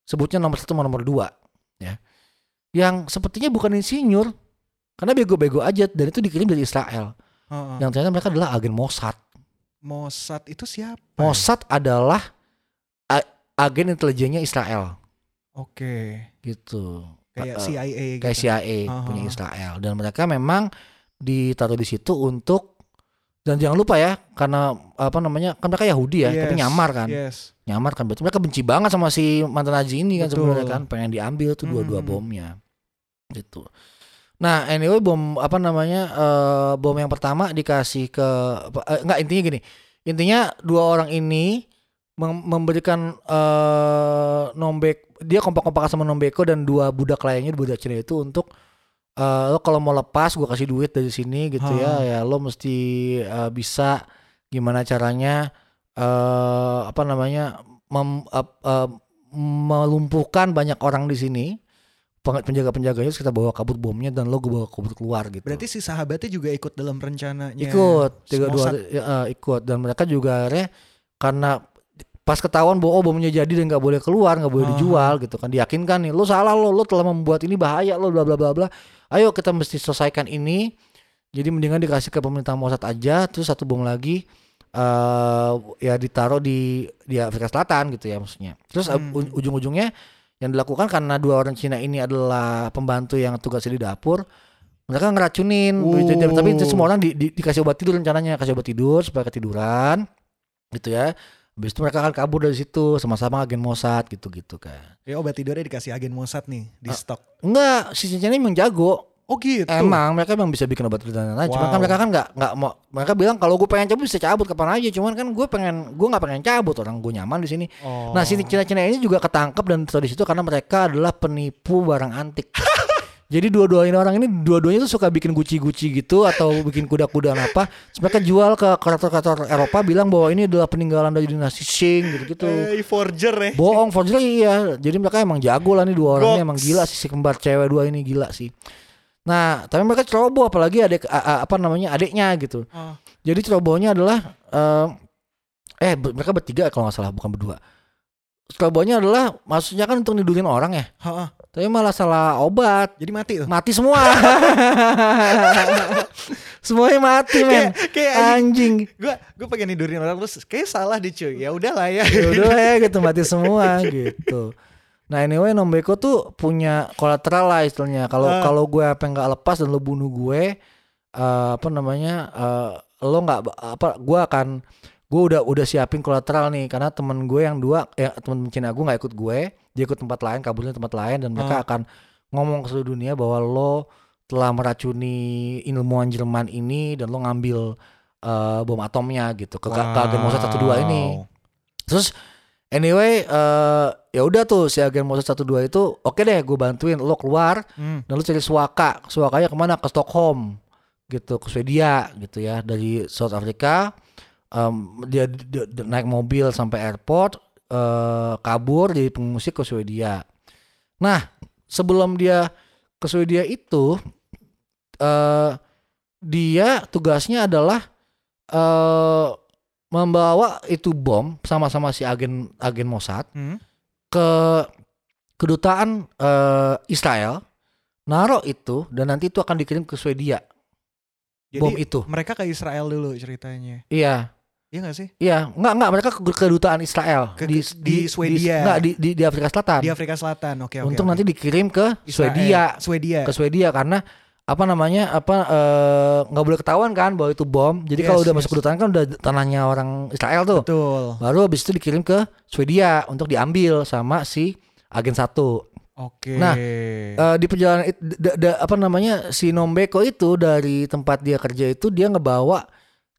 Speaker 2: sebutnya nomor satu sama nomor dua, ya, yang sepertinya bukan insinyur, karena bego-bego aja dan itu dikirim dari Israel.
Speaker 1: Heeh.
Speaker 2: Yang ternyata mereka adalah agen Mossad.
Speaker 1: Mossad itu siapa? ya?
Speaker 2: Mossad adalah a- agen intelijennya Israel,
Speaker 1: Oke.
Speaker 2: gitu.
Speaker 1: Kayak CIA gitu.
Speaker 2: kayak CIA
Speaker 1: Ah,
Speaker 2: punya. Israel dan mereka memang ditaruh di situ untuk dan jangan lupa ya karena apa namanya kan mereka Yahudi ya tapi
Speaker 1: Yes,
Speaker 2: nyamar kan
Speaker 1: Yes.
Speaker 2: nyamar kan berarti mereka benci banget sama si mantan Nazi ini kan sebenarnya kan pengen diambil tuh dua-dua
Speaker 1: Hmm.
Speaker 2: bomnya gitu nah anyway bom apa namanya eh, bom yang pertama dikasih ke eh, enggak intinya gini. Intinya dua orang ini mem- memberikan eh nombek dia kompak-kompakan sama Nombeko dan dua budak lainnya budak Cina itu untuk eh, lo kalau mau lepas gua kasih duit dari sini gitu ya. Ya lo mesti eh, bisa gimana caranya eh apa namanya mem- ap- eh, melumpuhkan banyak orang di sini penjaga-penjaganya terus kita bawa kabur bomnya dan lo gue bawa kabur keluar gitu
Speaker 1: Berarti si sahabatnya juga ikut dalam rencananya.
Speaker 2: ikut tiga dua ya, eh, ikut dan mereka juga akhirnya karena pas ketahuan bahwa oh, bomnya jadi dan nggak boleh keluar nggak boleh
Speaker 1: Ah.
Speaker 2: dijual gitu kan diyakinkan nih lo salah lo lo telah membuat ini bahaya lo bla bla bla bla ayo kita mesti selesaikan ini jadi mendingan dikasih ke pemerintah Mossad aja terus satu bom lagi eh ya ditaruh di di Afrika Selatan gitu ya maksudnya terus
Speaker 1: Hmm.
Speaker 2: ujung-ujungnya yang dilakukan karena dua orang Cina ini adalah pembantu yang tugasnya di dapur mereka ngeracunin gitu. Dan- tapi itu semua orang di- di- dikasih obat tidur rencananya kasih obat tidur supaya ketiduran gitu ya habis itu mereka akan kabur dari situ sama-sama agen Mossad gitu-gitu kan
Speaker 1: Ya obat tidurnya dikasih agen Mossad nih di
Speaker 2: Ah.
Speaker 1: stok.
Speaker 2: enggak si Cincin ini emang jago
Speaker 1: Oh gitu.
Speaker 2: emang mereka emang bisa bikin obat tidur dan lain-lain cuma kan
Speaker 1: Wow.
Speaker 2: mereka kan nggak nggak mau mereka bilang kalau gue pengen cabut bisa cabut kapan aja cuman kan gue pengen gue nggak pengen cabut orang gue nyaman di sini
Speaker 1: Oh.
Speaker 2: Nah, si Cina-Cina ini juga ketangkep dan di situ karena mereka adalah penipu barang antik. [laughs] Jadi dua-duanya orang ini dua-duanya tuh suka bikin guci-guci gitu atau bikin kuda-kudaan apa. Terus mereka jual ke kreator-kreator Eropa bilang bahwa ini adalah peninggalan dari dinasti Qing gitu-gitu.
Speaker 1: Eh, forger ya.
Speaker 2: Bohong, forgery iya. Jadi mereka emang jago lah nih dua orang ini emang gila sih si kembar cewek dua ini gila sih. Nah, tapi mereka ceroboh apalagi adek a- a- apa namanya adiknya gitu.
Speaker 1: Oh.
Speaker 2: Jadi cerobohnya adalah eh, eh mereka bertiga kalau nggak salah bukan berdua. Cerobohnya adalah maksudnya kan untuk nidurin orang ya,
Speaker 1: Ha-ha.
Speaker 2: tapi malah salah obat.
Speaker 1: Jadi mati tuh.
Speaker 2: Mati semua. [laughs] Semuanya mati men.
Speaker 1: Kayak kayak anjing. Gue gue pengen tidurin orang terus kayak salah deh cuy. Ya udahlah ya.
Speaker 2: Ya udah ya gitu mati semua gitu. Nah anyway Nombeko tuh punya kolateral lah istilahnya. Kalau
Speaker 1: Ah.
Speaker 2: kalau gue apa nggak lepas dan lo bunuh gue, eh, apa namanya, eh, lo nggak apa, gue akan gue udah udah siapin kolateral nih karena temen gue yang dua ya temen Cina gue nggak ikut gue, dia ikut tempat lain, kaburnya tempat lain dan mereka
Speaker 1: Ah.
Speaker 2: akan ngomong ke seluruh dunia bahwa lo telah meracuni ilmuwan Jerman ini dan lo ngambil eh, bom atomnya gitu ke, ke agen Mossad 12 ini.
Speaker 1: Wow.
Speaker 2: Terus anyway eh ya udah tuh si agen Mossad 12 itu oke deh gue bantuin lo keluar
Speaker 1: Hmm.
Speaker 2: dan lo cari Suaka. Suakanya ke mana? Ke Stockholm gitu ke Swedia gitu ya dari South Africa Em, dia, dia- dia naik mobil sampai airport eh kabur jadi pengungsi ke Swedia. Nah sebelum dia ke Swedia itu eh dia tugasnya adalah eh membawa itu bom sama-sama si agen agen Mossad
Speaker 1: Hmm.
Speaker 2: ke kedutaan eh, Israel naruh itu dan nanti itu akan dikirim ke Swedia
Speaker 1: Jadi
Speaker 2: bom itu
Speaker 1: mereka ke Israel dulu ceritanya.
Speaker 2: iya
Speaker 1: Iya gak sih?
Speaker 2: iya nggak nggak mereka ke kedutaan Israel
Speaker 1: Ke- di Swedia.
Speaker 2: nggak di, di di Afrika Selatan
Speaker 1: Di Afrika Selatan. Oke oke.
Speaker 2: untuk
Speaker 1: oke.
Speaker 2: nanti dikirim ke
Speaker 1: Israel.
Speaker 2: Swedia
Speaker 1: Swedia.
Speaker 2: ke Swedia karena apa namanya apa eh, nggak boleh ketahuan kan bahwa itu bom jadi
Speaker 1: Yes,
Speaker 2: kalau udah
Speaker 1: yes.
Speaker 2: masuk kedutaan kan udah tanahnya orang Israel tuh
Speaker 1: Betul.
Speaker 2: baru habis itu dikirim ke Swedia untuk diambil sama si agen satu
Speaker 1: Oke.
Speaker 2: Nah, Eh, di perjalanan it- da- da- apa namanya si Nombeko itu dari tempat dia kerja itu dia ngebawa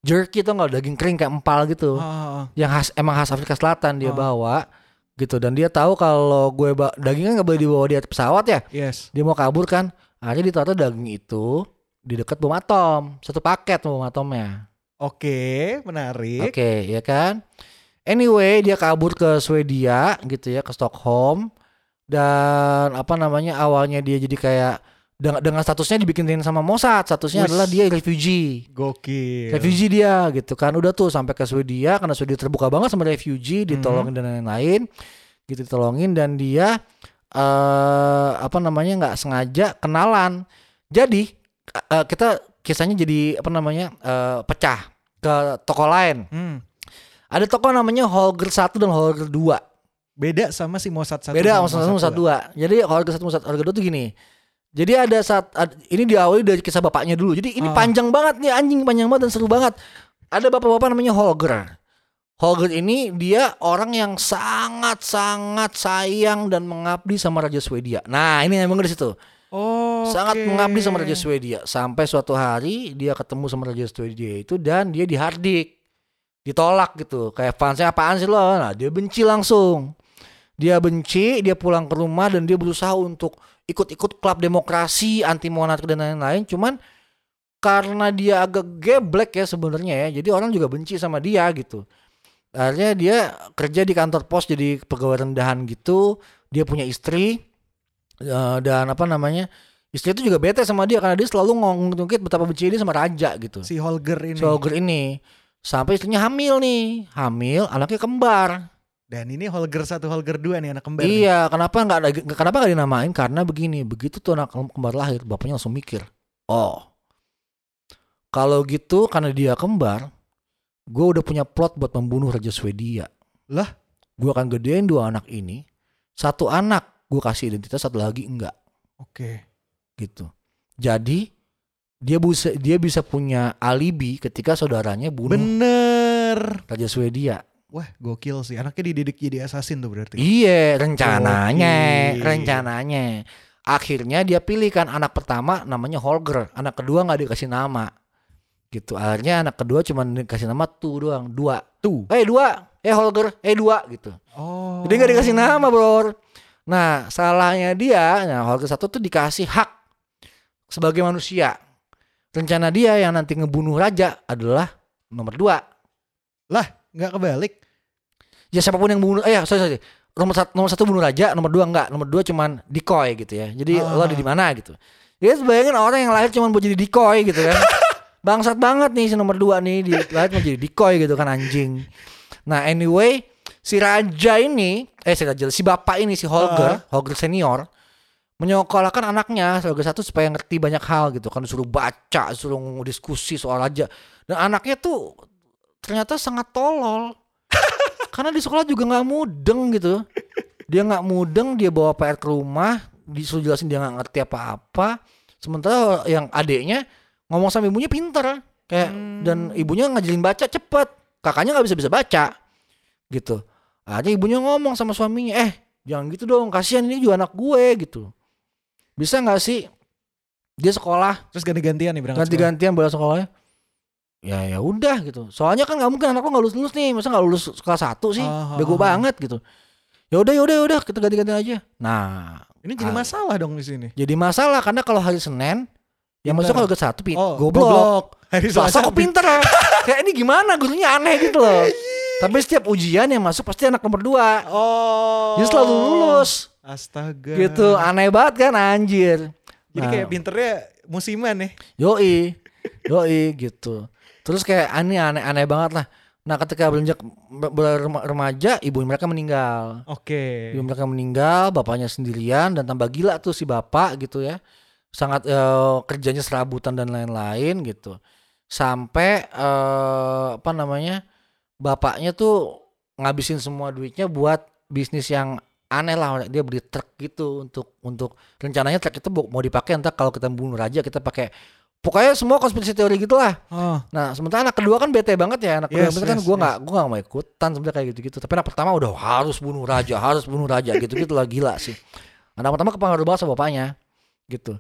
Speaker 2: jerky tuh nggak daging kering kayak empal gitu
Speaker 1: Ah,
Speaker 2: yang khas emang khas Afrika Selatan dia
Speaker 1: Oh.
Speaker 2: bawa gitu dan dia tahu kalau gue dagingnya nggak boleh dibawa di atas pesawat ya
Speaker 1: yes.
Speaker 2: dia mau kabur kan akhirnya ditaruh daging itu di dekat bom atom satu paket bom atomnya.
Speaker 1: Oke, menarik.
Speaker 2: oke ya kan? Anyway dia kabur ke Swedia gitu ya ke Stockholm. Dan apa namanya awalnya dia jadi kayak dengan, dengan statusnya dibikinin sama Mossad. Statusnya
Speaker 1: Wis.
Speaker 2: adalah dia refugee.
Speaker 1: Gokil.
Speaker 2: refugee dia gitu kan. Udah tuh sampai ke Swedia karena Swedia terbuka banget sama refugee ditolongin dan lain-lain. Gitu ditolongin dan dia eh apa namanya nggak sengaja kenalan jadi eh, kita kisahnya jadi apa namanya eh, pecah ke toko lain
Speaker 1: Hmm.
Speaker 2: ada toko namanya Holger 1 dan Holger 2
Speaker 1: Beda sama si Mossad satu.
Speaker 2: beda
Speaker 1: sama
Speaker 2: sama Mossad
Speaker 1: dua.
Speaker 2: 2 jadi Holger 1 Mossad Holger 2 tuh gini jadi ada saat ad- ini diawali dari kisah bapaknya dulu jadi ini
Speaker 1: Ah.
Speaker 2: panjang banget nih anjing panjang banget dan seru banget ada bapak-bapak namanya Holger Holger ini dia orang yang sangat-sangat sayang dan mengabdi sama Raja Swedia. Nah ini yang di situ.
Speaker 1: Oh.
Speaker 2: Sangat
Speaker 1: oke.
Speaker 2: mengabdi sama Raja Swedia. Sampai suatu hari dia ketemu sama Raja Swedia itu dan dia dihardik. Ditolak gitu. Kayak fansnya apaan sih lo? Nah dia benci langsung. Dia benci, dia pulang ke rumah dan dia berusaha untuk ikut-ikut klub demokrasi, anti monarki dan lain-lain. Cuman karena dia agak geblek ya sebenarnya ya. Jadi orang juga benci sama dia gitu. Akhirnya dia kerja di kantor pos jadi pegawai rendahan gitu. Dia punya istri eh, dan apa namanya? Istri itu juga bete sama dia karena dia selalu ngungkit betapa benci dia sama raja gitu.
Speaker 1: Si Holger ini.
Speaker 2: Si Holger ini sampai istrinya hamil nih, hamil anaknya kembar.
Speaker 1: Dan ini Holger satu, Holger dua nih anak kembar. nih.
Speaker 2: Iya, kenapa nggak ada kenapa nggak dinamain? Karena begini, begitu tuh anak kembar lahir, bapaknya langsung mikir, oh, kalau gitu karena dia kembar, gue udah punya plot buat membunuh Raja Swedia.
Speaker 1: Lah?
Speaker 2: Gue akan gedein dua anak ini, satu anak gue kasih identitas, satu lagi enggak,
Speaker 1: Oke.
Speaker 2: gitu. Jadi dia bisa dia bisa punya alibi ketika saudaranya bunuh
Speaker 1: Bener.
Speaker 2: Raja Swedia.
Speaker 1: Wah, gokil sih. Anaknya dididik jadi assassin tuh berarti.
Speaker 2: Iya, rencananya, rencananya. Akhirnya dia pilih kan anak pertama namanya Holger, anak kedua nggak dikasih nama. Gitu. Akhirnya anak kedua cuma dikasih nama tuh doang, dua.
Speaker 1: Tuh.
Speaker 2: Eh dua, eh Holger, eh dua gitu.
Speaker 1: Oh.
Speaker 2: Jadi nggak dikasih nama, Bro. Nah, salahnya dia, nah Holger satu tuh dikasih hak sebagai manusia. Rencana dia yang nanti ngebunuh raja adalah nomor dua.
Speaker 1: Nggak kebalik.
Speaker 2: ya siapa pun yang bunuh eh ya, sorry, sorry. nomor satu nomor satu bunuh raja nomor dua enggak nomor dua cuman decoy gitu ya jadi
Speaker 1: Ah.
Speaker 2: lo ada di mana gitu ya bayangin orang yang lahir cuman buat jadi decoy gitu kan [laughs] bangsat banget nih si nomor dua nih di lahir mau jadi decoy gitu kan anjing. Nah anyway si raja ini eh si raja si bapak ini si Holger Holger senior menyekolahkan anaknya sebagai satu supaya ngerti banyak hal gitu kan disuruh baca disuruh diskusi soal raja. Dan anaknya tuh ternyata sangat tolol. [laughs] Karena di sekolah juga nggak mudeng gitu. Dia nggak mudeng dia bawa PR ke rumah disuruh jelasin dia nggak ngerti apa-apa. Sementara yang adeknya ngomong sama ibunya pinter. Kayak dan ibunya ngajarin baca cepet. Kakaknya nggak bisa bisa baca. Gitu. Akhirnya ibunya ngomong sama suaminya eh jangan gitu dong. Kasihan ini juga anak gue gitu. Bisa nggak sih? Dia sekolah.
Speaker 1: Terus ganti-gantian nih berangkat
Speaker 2: ganti-gantian bola sekolahnya ya. Ya udah gitu. Soalnya kan nggak mungkin anak lo nggak lulus lulus nih. Masa nggak lulus kelas satu sih?
Speaker 1: Ah,
Speaker 2: bego
Speaker 1: ah,
Speaker 2: banget gitu. Ya udah ya udah ya udah kita ganti-gantian aja. Nah
Speaker 1: Ini jadi
Speaker 2: Ah.
Speaker 1: masalah dong di sini.
Speaker 2: jadi masalah karena kalau hari Senin yang
Speaker 1: Pinter.
Speaker 2: masuk kalau ke satu pin
Speaker 1: Oh,
Speaker 2: goblok
Speaker 1: Hari
Speaker 2: Selasa kok pinter ya [laughs] kayak ini gimana gurunya aneh gitu loh [laughs] tapi setiap ujian yang masuk pasti anak nomor dua
Speaker 1: Oh.
Speaker 2: dia selalu lulus
Speaker 1: Astaga.
Speaker 2: gitu aneh banget kan anjir
Speaker 1: Jadi
Speaker 2: Nah.
Speaker 1: kayak pinternya musiman ya.
Speaker 2: Yoi, yoi gitu. Terus kayak aneh aneh aneh banget lah. Nah ketika beranjak ber- ber- remaja, ibu mereka meninggal.
Speaker 1: Oke.
Speaker 2: Ibu mereka meninggal, bapaknya sendirian dan tambah gila tuh si bapak gitu ya. Sangat eh, kerjanya serabutan dan lain-lain gitu. Sampai eh, apa namanya? Bapaknya tuh ngabisin semua duitnya buat bisnis yang aneh lah dia beli truk gitu untuk untuk rencananya truk itu mau dipakai entah kalau kita bunuh raja kita pakai pokoknya semua konspirasi teori gitulah
Speaker 1: Oh.
Speaker 2: Nah, sementara anak kedua kan bete banget ya. Anak kedua
Speaker 1: Yes,
Speaker 2: kan
Speaker 1: yes,
Speaker 2: gue
Speaker 1: yes.
Speaker 2: nggak gue nggak mau ikutan sebenarnya kayak gitu-gitu. Tapi anak pertama udah harus bunuh raja, harus bunuh raja gitu-gitu lah gila sih. Anak pertama kepengaruh banget sama bapaknya gitu.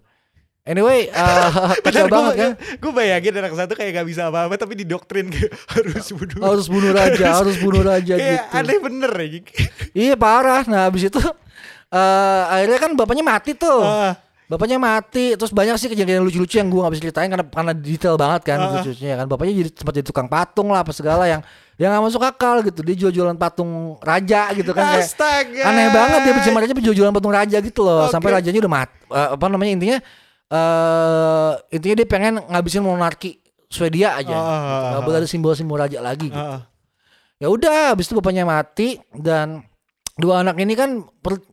Speaker 2: Anyway, [laughs] eh kacau banget kan.
Speaker 1: Gue bayangin anak satu kayak gak bisa apa-apa tapi didoktrin kayak [laughs] harus bunuh.
Speaker 2: Harus bunuh raja, harus bunuh raja
Speaker 1: kayak
Speaker 2: gitu.
Speaker 1: aneh bener ya. [laughs]
Speaker 2: Iya parah. Nah, habis itu eh akhirnya kan bapaknya mati tuh.
Speaker 1: Ah,
Speaker 2: Bapaknya mati, terus banyak sih kejadian lucu-lucu yang gue gak bisa ceritain karena karena detail banget kan
Speaker 1: Ah.
Speaker 2: lucunya kan. Bapaknya jadi sempat jadi tukang patung lah apa segala yang yang gak masuk akal gitu. Dia jual-jualan patung raja gitu kan kayak
Speaker 1: Astaga.
Speaker 2: aneh banget dia jual-jualan patung raja gitu loh.
Speaker 1: Oke.
Speaker 2: Sampai rajanya udah mati. apa namanya intinya eh intinya dia pengen ngabisin monarki Swedia aja. Gitu. Gak boleh ada simbol-simbol raja lagi gitu.
Speaker 1: Ah,
Speaker 2: Ya udah, habis itu bapaknya mati dan dua anak ini kan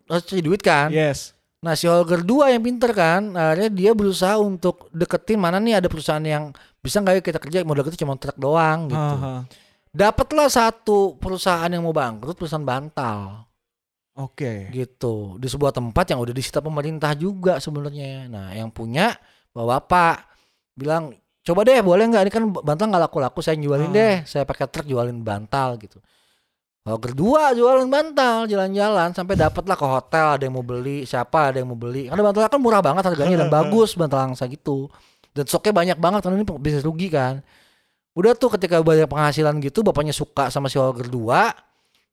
Speaker 2: harus cari duit kan.
Speaker 1: yes.
Speaker 2: Nah si Holger 2 yang pinter kan Akhirnya dia berusaha untuk deketin mana nih ada perusahaan yang Bisa nggak kita kerja modal kita cuma truk doang gitu
Speaker 1: Ah, ah.
Speaker 2: Dapatlah satu perusahaan yang mau bangkrut Perusahaan bantal
Speaker 1: Oke.
Speaker 2: gitu. Di sebuah tempat yang udah disita pemerintah juga sebenarnya. Nah yang punya bapak Bilang coba deh boleh nggak? Ini kan bantal nggak laku-laku saya jualin
Speaker 1: Ah.
Speaker 2: deh. Saya pakai truk jualin bantal gitu. Holger 2 jualan bantal jalan-jalan sampai dapatlah ke hotel ada yang mau beli siapa ada yang mau beli. Karena bantal kan murah banget harganya dan bagus bantal angsa gitu. Dan stoknya banyak banget karena ini bisnis rugi kan. Udah tuh ketika banyak penghasilan gitu bapaknya suka sama si Holger 2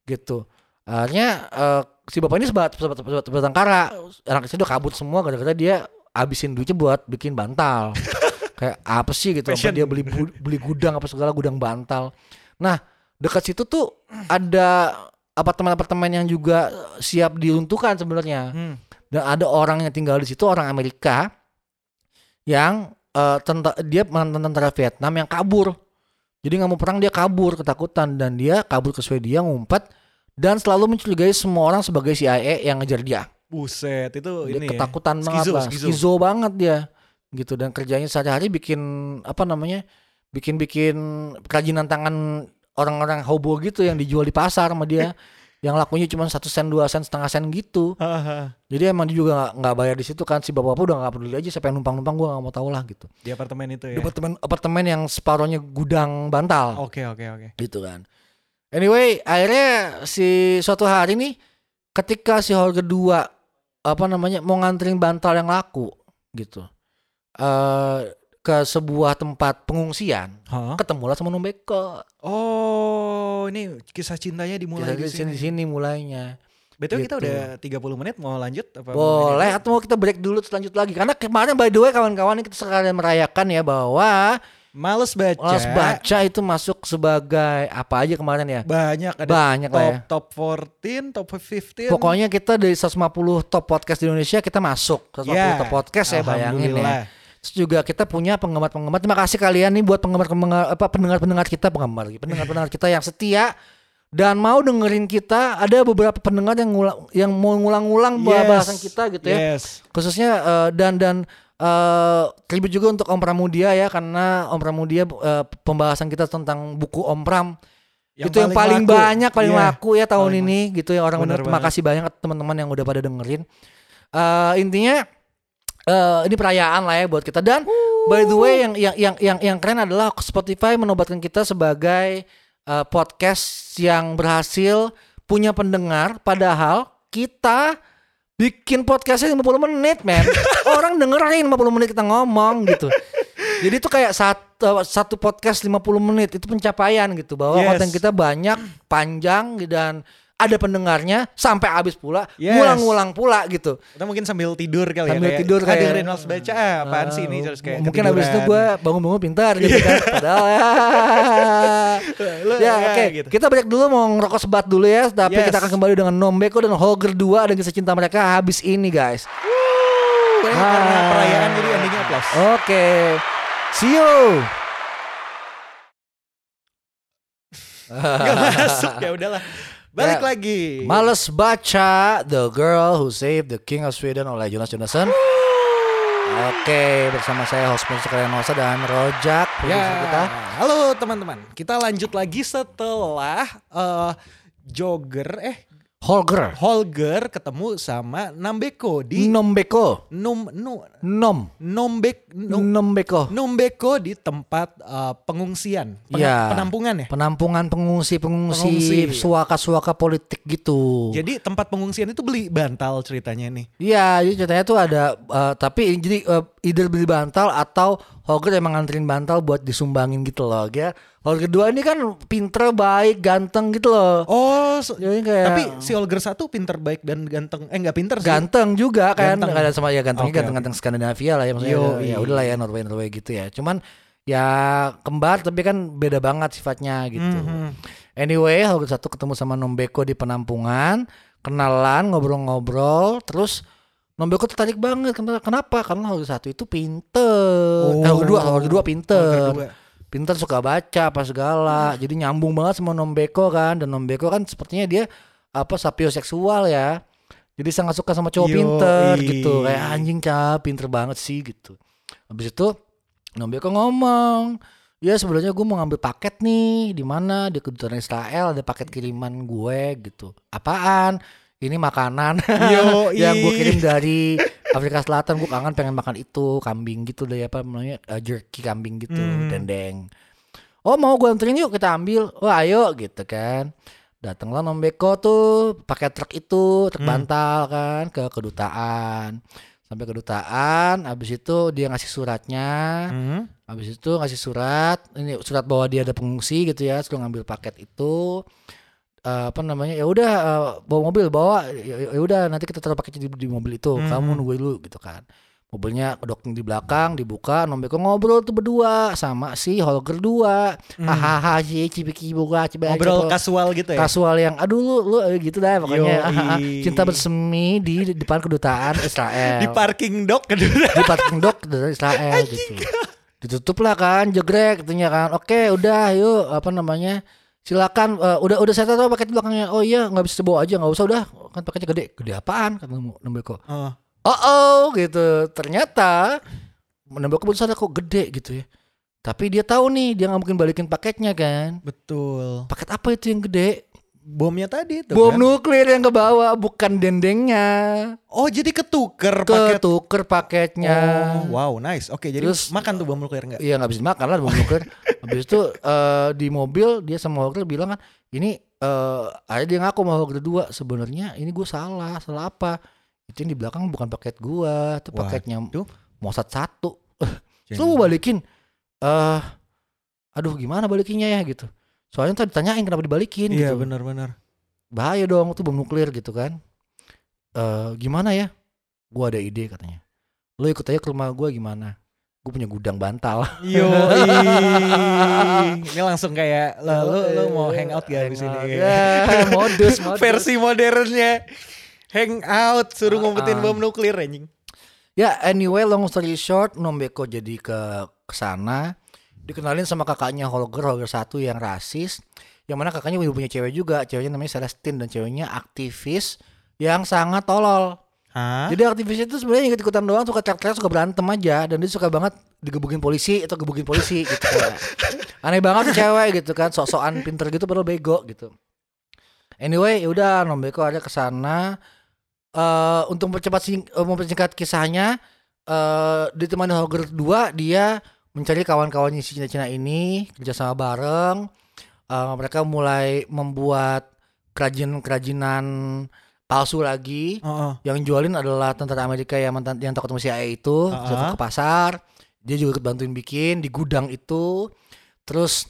Speaker 2: gitu akhirnya eh, si bapak ini sebat sebat sebat sebatang kara anak kecil udah kabur semua gara-gara dia habisin duitnya buat bikin bantal. [laughs] Kayak apa sih gitu? Apa
Speaker 1: Passion.
Speaker 2: dia beli beli gudang apa segala gudang bantal. Nah dekat situ tuh ada apartemen-apartemen yang juga siap diruntuhkan sebenarnya.
Speaker 1: Hmm.
Speaker 2: dan ada orang yang tinggal di situ orang Amerika yang eh, tenta- dia mantan tentara Vietnam yang kabur. Jadi nggak mau perang dia kabur ketakutan. Dan dia kabur ke Swedia ngumpet dan selalu mencurigai semua orang sebagai CIA yang ngejar dia.
Speaker 1: Buset, itu
Speaker 2: dia
Speaker 1: ini ya.
Speaker 2: ketakutan banget
Speaker 1: Skizo,
Speaker 2: lah.
Speaker 1: skizo.
Speaker 2: skizo banget dia. Gitu dan kerjanya sehari-hari bikin apa namanya bikin-bikin kerajinan tangan orang-orang hobo gitu yang dijual di pasar sama dia. [laughs] Yang lakunya cuma satu sen dua sen setengah sen gitu. Jadi emang dia juga nggak- bayar di situ kan. Si bapak-bapak udah nggak peduli aja siapa yang numpang numpang gue nggak mau tahu lah gitu.
Speaker 1: Di apartemen itu
Speaker 2: di
Speaker 1: ya.
Speaker 2: apartemen apartemen yang separohnya gudang bantal.
Speaker 1: Oke oke oke.
Speaker 2: gitu kan anyway akhirnya si suatu hari nih ketika si hall kedua apa namanya mau nganterin bantal yang laku gitu eh ke sebuah tempat pengungsian
Speaker 1: Hah?
Speaker 2: ketemulah sama Numbeko
Speaker 1: Oh, ini kisah cintanya dimulai
Speaker 2: Kita
Speaker 1: di
Speaker 2: sini
Speaker 1: sini.
Speaker 2: sini mulainya
Speaker 1: Betul kita
Speaker 2: Gitu.
Speaker 1: udah 30 menit mau lanjut apa?
Speaker 2: boleh atau mau kita break dulu terus lanjut lagi karena kemarin by the way kawan-kawan kita sekalian merayakan ya bahwa
Speaker 1: Males baca.
Speaker 2: Males baca itu masuk sebagai apa aja kemarin ya
Speaker 1: Banyak ada
Speaker 2: banyak
Speaker 1: top
Speaker 2: lah ya
Speaker 1: top 14, top 15.
Speaker 2: Pokoknya kita dari 150 top podcast di Indonesia kita masuk 150
Speaker 1: Ya,
Speaker 2: top podcast ya bayangin ya. Terus juga kita punya penggemar-penggemar. Terima kasih kalian nih buat penggemar-penggemar apa pendengar-pendengar kita, penggemar lagi, pendengar-pendengar kita yang setia dan mau dengerin kita. Ada beberapa pendengar yang ngulang, yang mau ngulang-ngulang
Speaker 1: Yes.
Speaker 2: bahasan kita gitu ya.
Speaker 1: Yes.
Speaker 2: Khususnya eh, dan dan tribute juga untuk Om Pramudia ya karena Om Pramudia eh, pembahasan kita tentang buku Om Pram itu yang paling
Speaker 1: laku.
Speaker 2: banyak paling
Speaker 1: Iya.
Speaker 2: laku ya tahun
Speaker 1: paling
Speaker 2: ini gitu ya orang
Speaker 1: bener
Speaker 2: terima kasih banyak teman-teman yang udah pada dengerin Eh intinya eh ini perayaan lah ya buat kita dan by the way yang yang yang yang yang keren adalah Spotify menobatkan kita sebagai eh, podcast yang berhasil punya pendengar padahal kita bikin podcastnya 50 menit men. [laughs] Orang dengerin 50 menit kita ngomong gitu. Jadi itu kayak satu satu podcast 50 menit itu pencapaian gitu. Bahwa
Speaker 1: Yes.
Speaker 2: konten kita banyak panjang dan ada pendengarnya sampai habis pula
Speaker 1: Yes.
Speaker 2: ngulang-ngulang pula gitu
Speaker 1: Kita mungkin sambil tidur kali
Speaker 2: Sambil
Speaker 1: ya. kayak,
Speaker 2: tidur
Speaker 1: "Ah,
Speaker 2: kayak-
Speaker 1: dengerin Males baca ah, apaan sih ini
Speaker 2: Ah,
Speaker 1: terus kayak
Speaker 2: mungkin habis itu gue bangun-bangun pintar gitu kan padahal ya ya oke
Speaker 1: gitu.
Speaker 2: kita break dulu mau ngerokok sebat dulu ya tapi
Speaker 1: Yes.
Speaker 2: kita akan kembali dengan Nombeko dan Holger 2 dan kisah cinta mereka habis ini guys
Speaker 1: karena
Speaker 2: Ah.
Speaker 1: perayaan jadi endingnya plus.
Speaker 2: oke see you [laughs]
Speaker 1: Gak masuk ya udahlah. Balik
Speaker 2: Ya.
Speaker 1: lagi.
Speaker 2: Males baca The Girl Who Saved the King of Sweden oleh Jonas Jonasson. Oke, bersama saya host Mr. Kalian Nosa dan Rojak
Speaker 1: Ya,
Speaker 2: kita.
Speaker 1: halo teman-teman. Kita lanjut lagi setelah eh, Jogger eh
Speaker 2: Holger.
Speaker 1: Holger ketemu sama Nambeko di
Speaker 2: Nombeko.
Speaker 1: Num nu,
Speaker 2: Nom.
Speaker 1: Nombek nu,
Speaker 2: Nombeko.
Speaker 1: Numbeko di tempat eh, pengungsian, Pena-
Speaker 2: Ya.
Speaker 1: penampungan ya.
Speaker 2: Penampungan pengungsi-pengungsi
Speaker 1: Pengungsi.
Speaker 2: suaka-suaka politik gitu.
Speaker 1: Jadi tempat pengungsian itu beli bantal ceritanya nih.
Speaker 2: Iya, jadi ceritanya tuh ada eh, tapi jadi eh, either beli bantal atau Holger emang nganterin bantal buat disumbangin gitu loh. Ya, Holger kedua ini kan pinter, baik, ganteng gitu loh.
Speaker 1: Oh, so-
Speaker 2: Jadi kayak
Speaker 1: tapi si Holger satu pinter baik dan ganteng. Eh nggak pinter sih.
Speaker 2: ganteng juga kan
Speaker 1: Ganteng.
Speaker 2: ada sama ya gantengnya
Speaker 1: Oke,
Speaker 2: ganteng-ganteng Skandinavia lah ya maksudnya
Speaker 1: Yoi.
Speaker 2: ya udahlah ya Norway Norway gitu ya cuman ya kembar tapi kan beda banget sifatnya gitu
Speaker 1: Mhm.
Speaker 2: anyway Holger satu ketemu sama Nombeko di penampungan kenalan ngobrol-ngobrol terus Nombeko tertarik banget. Kenapa? karena Holger satu itu pinter.
Speaker 1: Oh.
Speaker 2: Holger dua Holger dua pinter. Pinter suka baca apa segala. Jadi nyambung banget sama Nombeko kan. Dan Nombeko kan sepertinya dia apa sapioseksual ya. Jadi sangat suka sama cowok
Speaker 1: Yoi.
Speaker 2: pinter gitu. Kayak anjing cap pinter banget sih gitu. Habis itu Nombeko ngomong ya sebenarnya gue mau ngambil paket nih. Di mana? Di kedutaan Israel. Ada paket kiriman gue gitu. Apaan ini makanan yang gue kirim dari Afrika Selatan. Gue kangen pengen makan itu kambing gitu deh apa namanya eh, jerky kambing gitu
Speaker 1: Hmm.
Speaker 2: dendeng. Oh mau gue anterin yuk kita ambil. Oh ayo gitu kan. Datanglah Nombeko tuh pakai truk itu truk
Speaker 1: Hmm.
Speaker 2: bantal kan ke kedutaan. Sampai kedutaan habis itu dia ngasih suratnya.
Speaker 1: Mhm.
Speaker 2: habis itu ngasih surat ini surat bahwa dia ada pengungsi gitu ya lu ngambil paket itu Eh, apa namanya ya udah eh, bawa mobil bawa ya ya udah nanti kita taruh paketnya di, di mobil itu
Speaker 1: Mhm.
Speaker 2: kamu nunggu dulu gitu kan mobilnya docking di belakang dibuka Nombeko ngobrol tuh berdua sama si Holger dua hahaha si cipiki buka
Speaker 1: Hmm. Ngobrol
Speaker 2: cepol.
Speaker 1: kasual gitu ya.
Speaker 2: kasual yang aduh lu lu eh, gitu dah pokoknya
Speaker 1: Yoi.
Speaker 2: cinta bersemi di, di depan kedutaan Israel [laughs]
Speaker 1: Di parking dok kedua.
Speaker 2: di parking dok dari Israel [laughs] gitu. Ditutup lah kan, jegrek katanya kan. Oke, udah yuk apa namanya? Silakan eh, udah udah saya tahu paket di belakangnya. Oh iya, nggak bisa dibawa aja, nggak usah udah. Kan paketnya gede. Gede apaan kata Nembeko.
Speaker 1: Oh.
Speaker 2: Oh, oh gitu. Ternyata Nembeko sadar kok gede gitu ya. Tapi dia tahu nih, dia nggak mungkin balikin paketnya kan.
Speaker 1: Betul.
Speaker 2: Paket apa itu yang gede?
Speaker 1: bomnya tadi itu
Speaker 2: Bom
Speaker 1: kan?
Speaker 2: nuklir yang ke bawah bukan dendengnya.
Speaker 1: Oh, jadi ketuker paket.
Speaker 2: Ketuker paketnya.
Speaker 1: Oh, wow, nice. Oke, jadi
Speaker 2: Terus-
Speaker 1: makan tuh bom nuklir enggak?
Speaker 2: Iya nggak bisa makan lah bom nuklir. [laughs] Habis itu eh, di mobil dia sama Hogger bilang kan ini eh ada dia ngaku sama Hogger dua sebenarnya ini gue salah salah apa? Itu yang di belakang bukan paket gua itu paketnya
Speaker 1: Waduh.
Speaker 2: Mossad satu. [laughs] Lu mau balikin? Eh aduh gimana balikinnya ya gitu. Soalnya tadi ditanyain kenapa dibalikin
Speaker 1: Iya,
Speaker 2: gitu.
Speaker 1: benar-benar.
Speaker 2: bahaya dong itu bom nuklir gitu kan. Eh gimana ya? Gua ada ide katanya. Lo ikut aja ke rumah gua gimana gue punya gudang bantal
Speaker 1: Yo, [laughs] ini langsung kayak lo lo, lo mau hangout gak di sini?
Speaker 2: Ya, modus, modus.
Speaker 1: Versi modernnya hangout suruh ngumpetin
Speaker 2: Ah.
Speaker 1: bom nuklir anjing.
Speaker 2: Ya, anyway, long story short, Nombeko jadi ke ke sana, dikenalin sama kakaknya Holger, Holger satu yang rasis, yang mana kakaknya udah punya cewek juga, ceweknya namanya Celestine dan ceweknya aktivis yang sangat tolol.
Speaker 1: Hah?
Speaker 2: Jadi aktivis itu sebenarnya ikut-ikutan doang, suka teriak-teriak, suka berantem aja, dan dia suka banget digebukin polisi atau gebukin polisi [laughs] gitu kayak. Aneh banget cewek gitu kan, sok-sokan pinter gitu padahal bego gitu. Anyway, yaudah Nombeko ada ke sana. eh untuk mempercepat sing, eh, mempersingkat kisahnya, eh ditemani Hogger 2 dia mencari kawan-kawannya si Cina-Cina ini kerjasama bareng. Eh, mereka mulai membuat kerajinan-kerajinan palsu lagi
Speaker 1: Oh, oh.
Speaker 2: yang jualin adalah tentara Amerika yang mantan yang takut sama CIA itu
Speaker 1: Ah.
Speaker 2: Terus ke pasar dia juga ikut bantuin bikin di gudang itu terus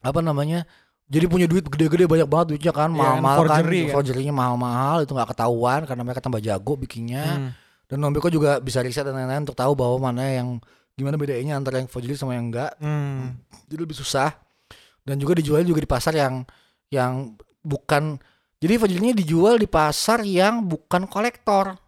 Speaker 2: apa namanya jadi punya duit gede-gede banyak banget duitnya kan
Speaker 1: Iya,
Speaker 2: mahal-mahal kan
Speaker 1: forgery kan.
Speaker 2: forgery-nya mahal-mahal itu nggak ketahuan karena mereka tambah jago bikinnya
Speaker 1: Hmm.
Speaker 2: dan Nombeko juga bisa riset dan lain-lain untuk tahu bahwa mana yang gimana bedanya antara yang forgery sama yang enggak
Speaker 1: Hmm.
Speaker 2: jadi lebih susah dan juga dijual juga di pasar yang yang bukan jadi forgery-nya dijual di pasar yang bukan kolektor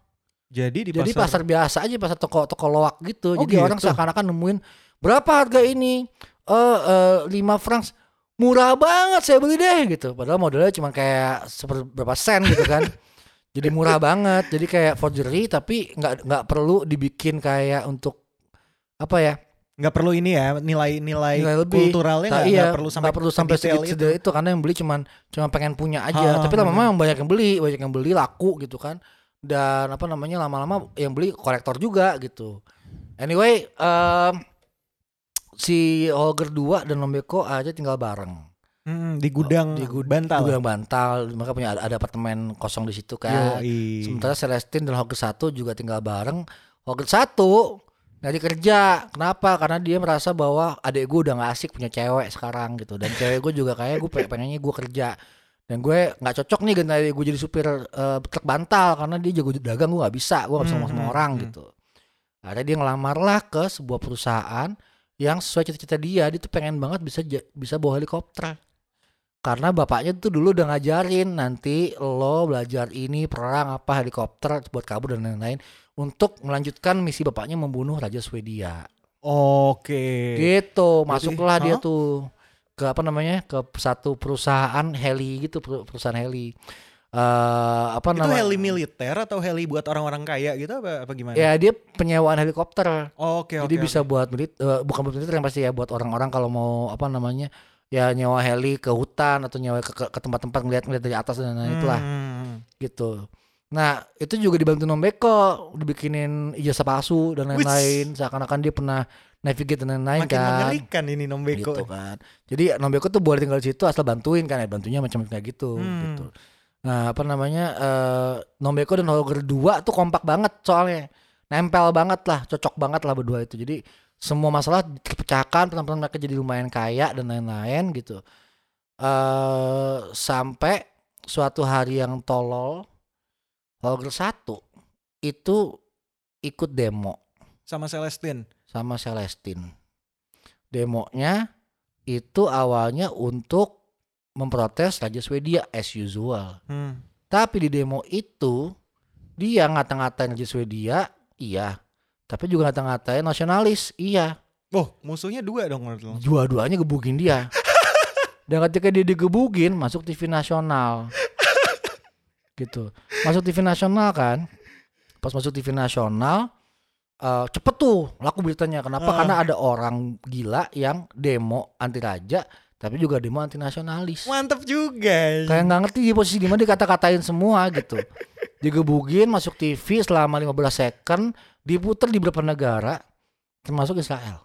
Speaker 1: Jadi di
Speaker 2: jadi pasar, biasa aja pasar toko toko loak gitu.
Speaker 1: Oh,
Speaker 2: Jadi orang
Speaker 1: gitu.
Speaker 2: seakan-akan nemuin berapa harga ini? Eh eh, 5 francs. Murah banget saya beli deh gitu. Padahal modelnya cuma kayak seberapa sen gitu kan. [laughs] jadi murah banget. Jadi kayak forgery tapi nggak nggak perlu dibikin kayak untuk apa ya?
Speaker 1: Nggak perlu ini ya nilai-nilai kulturalnya nggak
Speaker 2: iya,
Speaker 1: perlu sampai
Speaker 2: nggak perlu sampai segitu itu. itu karena yang beli cuman cuma pengen punya aja.
Speaker 1: Ah,
Speaker 2: Tapi lama-lama yang banyak yang beli, banyak yang beli laku gitu kan. Dan apa namanya lama-lama yang beli kolektor juga gitu. Anyway, em, si Holger 2 dan Lombeko aja tinggal bareng
Speaker 1: Hmm, di gudang
Speaker 2: di gud-
Speaker 1: bantal.
Speaker 2: di gudang bantal. Mereka punya ada, ada apartemen kosong di situ kan.
Speaker 1: Yoi.
Speaker 2: Sementara Celestine dan Holger 1 juga tinggal bareng. Holger 1 nggak dikerja. Kenapa? Karena dia merasa bahwa adik gue udah gak asik punya cewek sekarang gitu. Dan cewek gue juga kayak gue pengennya gue kerja. Dan gue nggak cocok nih ganti gue jadi supir eh, truk bantal karena dia jago dagang gue nggak bisa. Gue nggak bisa ngomong sama
Speaker 1: Hmm,
Speaker 2: orang
Speaker 1: hmm.
Speaker 2: gitu. Akhirnya dia ngelamar lah ke sebuah perusahaan yang sesuai cita-cita dia. Dia tuh pengen banget bisa bisa bawa helikopter. Karena bapaknya tuh dulu udah ngajarin nanti lo belajar ini perang apa helikopter buat kabur dan lain-lain untuk melanjutkan misi bapaknya membunuh Raja Swedia.
Speaker 1: Oke.
Speaker 2: Gitu, masuklah dia
Speaker 1: Hah?
Speaker 2: tuh ke apa namanya? ke satu perusahaan heli gitu, per- perusahaan heli. Eh apa
Speaker 1: Itu
Speaker 2: namanya?
Speaker 1: heli militer atau heli buat orang-orang kaya gitu apa apa gimana?
Speaker 2: Ya, dia penyewaan helikopter.
Speaker 1: Oke oke.
Speaker 2: Jadi
Speaker 1: oke.
Speaker 2: bisa buat milit, eh, bukan buat militer yang pasti ya buat orang-orang kalau mau apa namanya? ya nyewa heli ke hutan atau nyewa ke, tempat-tempat ngeliat ngeliat dari atas dan lain-lain itulah
Speaker 1: Hmm.
Speaker 2: gitu. Nah itu juga dibantu Nombeko dibikinin ijazah palsu dan lain-lain seakan-akan dia pernah navigate dan lain-lain
Speaker 1: Makin
Speaker 2: kan
Speaker 1: mengerikan ini Nombeko.
Speaker 2: gitu kan. Jadi Nombeko tuh boleh tinggal di situ asal bantuin kan ya bantunya macam kayak gitu
Speaker 1: Hmm.
Speaker 2: gitu. Nah apa namanya eh Nombeko dan Holger 2 tuh kompak banget soalnya nempel banget lah cocok banget lah berdua itu jadi semua masalah terpecahkan pelan-pelan mereka jadi lumayan kaya dan lain-lain gitu eh sampai suatu hari yang tolol Holger 1 itu ikut demo
Speaker 1: Sama Celestine.
Speaker 2: sama Celestine. Demonya itu awalnya untuk memprotes Raja Swedia as usual.
Speaker 1: Hmm.
Speaker 2: Tapi di demo itu dia ngata-ngatain Raja Swedia, iya. Tapi juga ngata-ngatain nasionalis, iya.
Speaker 1: Oh, musuhnya dua dong.
Speaker 2: Dua-duanya gebukin dia. [laughs] Dan ketika dia digebukin, masuk TV nasional. Gitu. Masuk TV nasional kan. Pas masuk TV nasional, eh, cepet tuh laku beritanya. Kenapa?
Speaker 1: Ah.
Speaker 2: Karena ada orang gila yang demo anti raja, tapi juga demo anti nasionalis.
Speaker 1: Mantep juga.
Speaker 2: Kayak nggak ngerti di posisi di mana dikata-katain semua gitu. Digebukin masuk TV selama 15 second, diputer di beberapa negara termasuk Israel.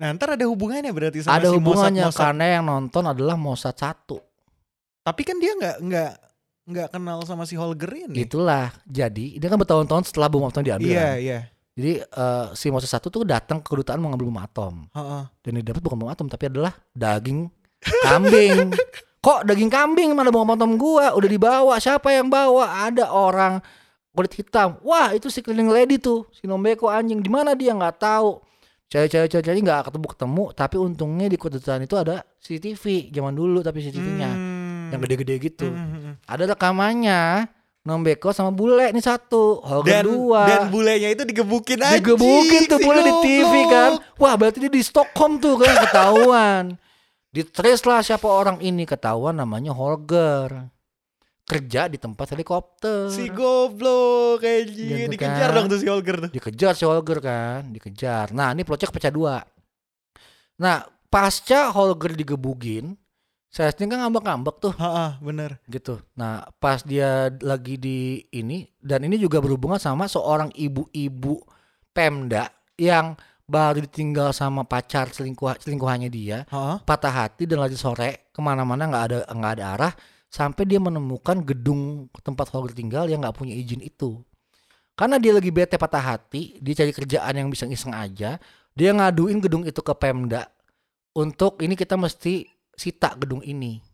Speaker 1: Nah ntar ada hubungannya berarti sama
Speaker 2: Ada
Speaker 1: si
Speaker 2: hubungannya
Speaker 1: Mossad-Mossad.
Speaker 2: karena yang nonton adalah Mossad satu.
Speaker 1: Tapi kan dia nggak nggak nggak kenal sama si Holger ini.
Speaker 2: Itulah. Jadi ini kan bertahun-tahun setelah bom atom diambil.
Speaker 1: Iya
Speaker 2: kan.
Speaker 1: iya.
Speaker 2: Jadi eh, si Mossad satu tuh datang ke kedutaan mau ngambil bom atom.
Speaker 1: Heeh.
Speaker 2: Dan yang didapat bukan bom atom tapi adalah daging kambing. [laughs] Kok daging kambing mana bom atom gua udah dibawa siapa yang bawa? Ada orang kulit hitam. Wah, itu si cleaning lady tuh, si Nombeko anjing. Di mana dia nggak tahu. Cari-cari cari nggak ketemu ketemu, tapi untungnya di kedutaan itu ada CCTV zaman dulu tapi CCTV-nya
Speaker 1: Hmm.
Speaker 2: Yang gede-gede gitu.
Speaker 1: Hmm, hmm, hmm.
Speaker 2: Ada rekamannya Nombeko sama bule nih satu, Holger
Speaker 1: Dan
Speaker 2: dua.
Speaker 1: dan bulenya itu digebukin aja.
Speaker 2: Digebukin tuh boleh di TV kan. Wah berarti dia di Stockholm tuh kan ketahuan. [laughs] Di trace lah siapa orang ini ketahuan namanya Holger. Kerja di tempat helikopter.
Speaker 1: Si goblok kayak
Speaker 2: Gitu
Speaker 1: dikejar
Speaker 2: kan.
Speaker 1: dong tuh si Holger tuh.
Speaker 2: Dikejar si Holger kan, dikejar. Nah ini plotnya pecah dua. Nah pasca Holger digebugin, saya kan ngambek-ngambek tuh
Speaker 1: Heeh, bener.
Speaker 2: gitu. Nah, pas dia lagi di ini dan ini juga berhubungan sama seorang ibu-ibu Pemda yang baru ditinggal sama pacar selingkuh selingkuhannya dia,
Speaker 1: Heeh.
Speaker 2: patah hati dan lagi sore ke mana-mana nggak ada nggak ada arah sampai dia menemukan gedung tempat Holger tinggal yang nggak punya izin itu. Karena dia lagi bete patah hati, dia cari kerjaan yang bisa iseng aja, dia ngaduin gedung itu ke Pemda untuk ini kita mesti sita gedung ini.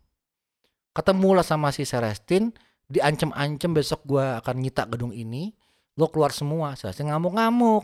Speaker 2: Ketemulah sama si Celestin, diancem-ancem besok gua akan nyita gedung ini, lo keluar semua. Celestin ngamuk-ngamuk.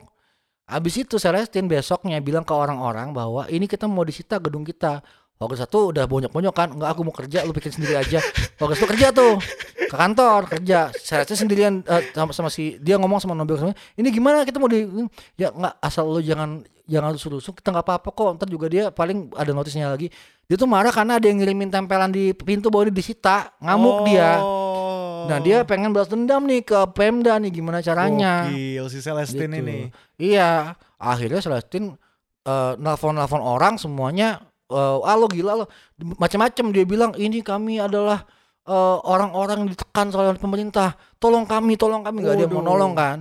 Speaker 2: Abis itu Celestin besoknya bilang ke orang-orang bahwa ini kita mau disita gedung kita. Hogas satu udah bonyok-bonyok kan, enggak aku mau kerja, lu bikin sendiri aja. Hogas tuh kerja tuh ke kantor kerja. Celestin sendirian eh, sama, sama si dia ngomong sama Nobel sama ini gimana kita mau di ya nggak asal lu jangan jangan rusuh-rusuh kita nggak apa-apa kok ntar juga dia paling ada notisnya lagi dia tuh marah karena ada yang ngirimin tempelan di pintu bahwa ini disita ngamuk dia
Speaker 1: Oh.
Speaker 2: nah dia pengen balas dendam nih ke Pemda nih gimana caranya
Speaker 1: Gokil si Celestine
Speaker 2: Gitu.
Speaker 1: ini.
Speaker 2: iya akhirnya Celestin eh, nelfon-nelfon orang semuanya eh ah lo gila lo. Macam-macam dia bilang ini kami adalah eh, orang-orang yang ditekan oleh pemerintah. Tolong kami tolong kami. Nggak ada yang mau nolong kan.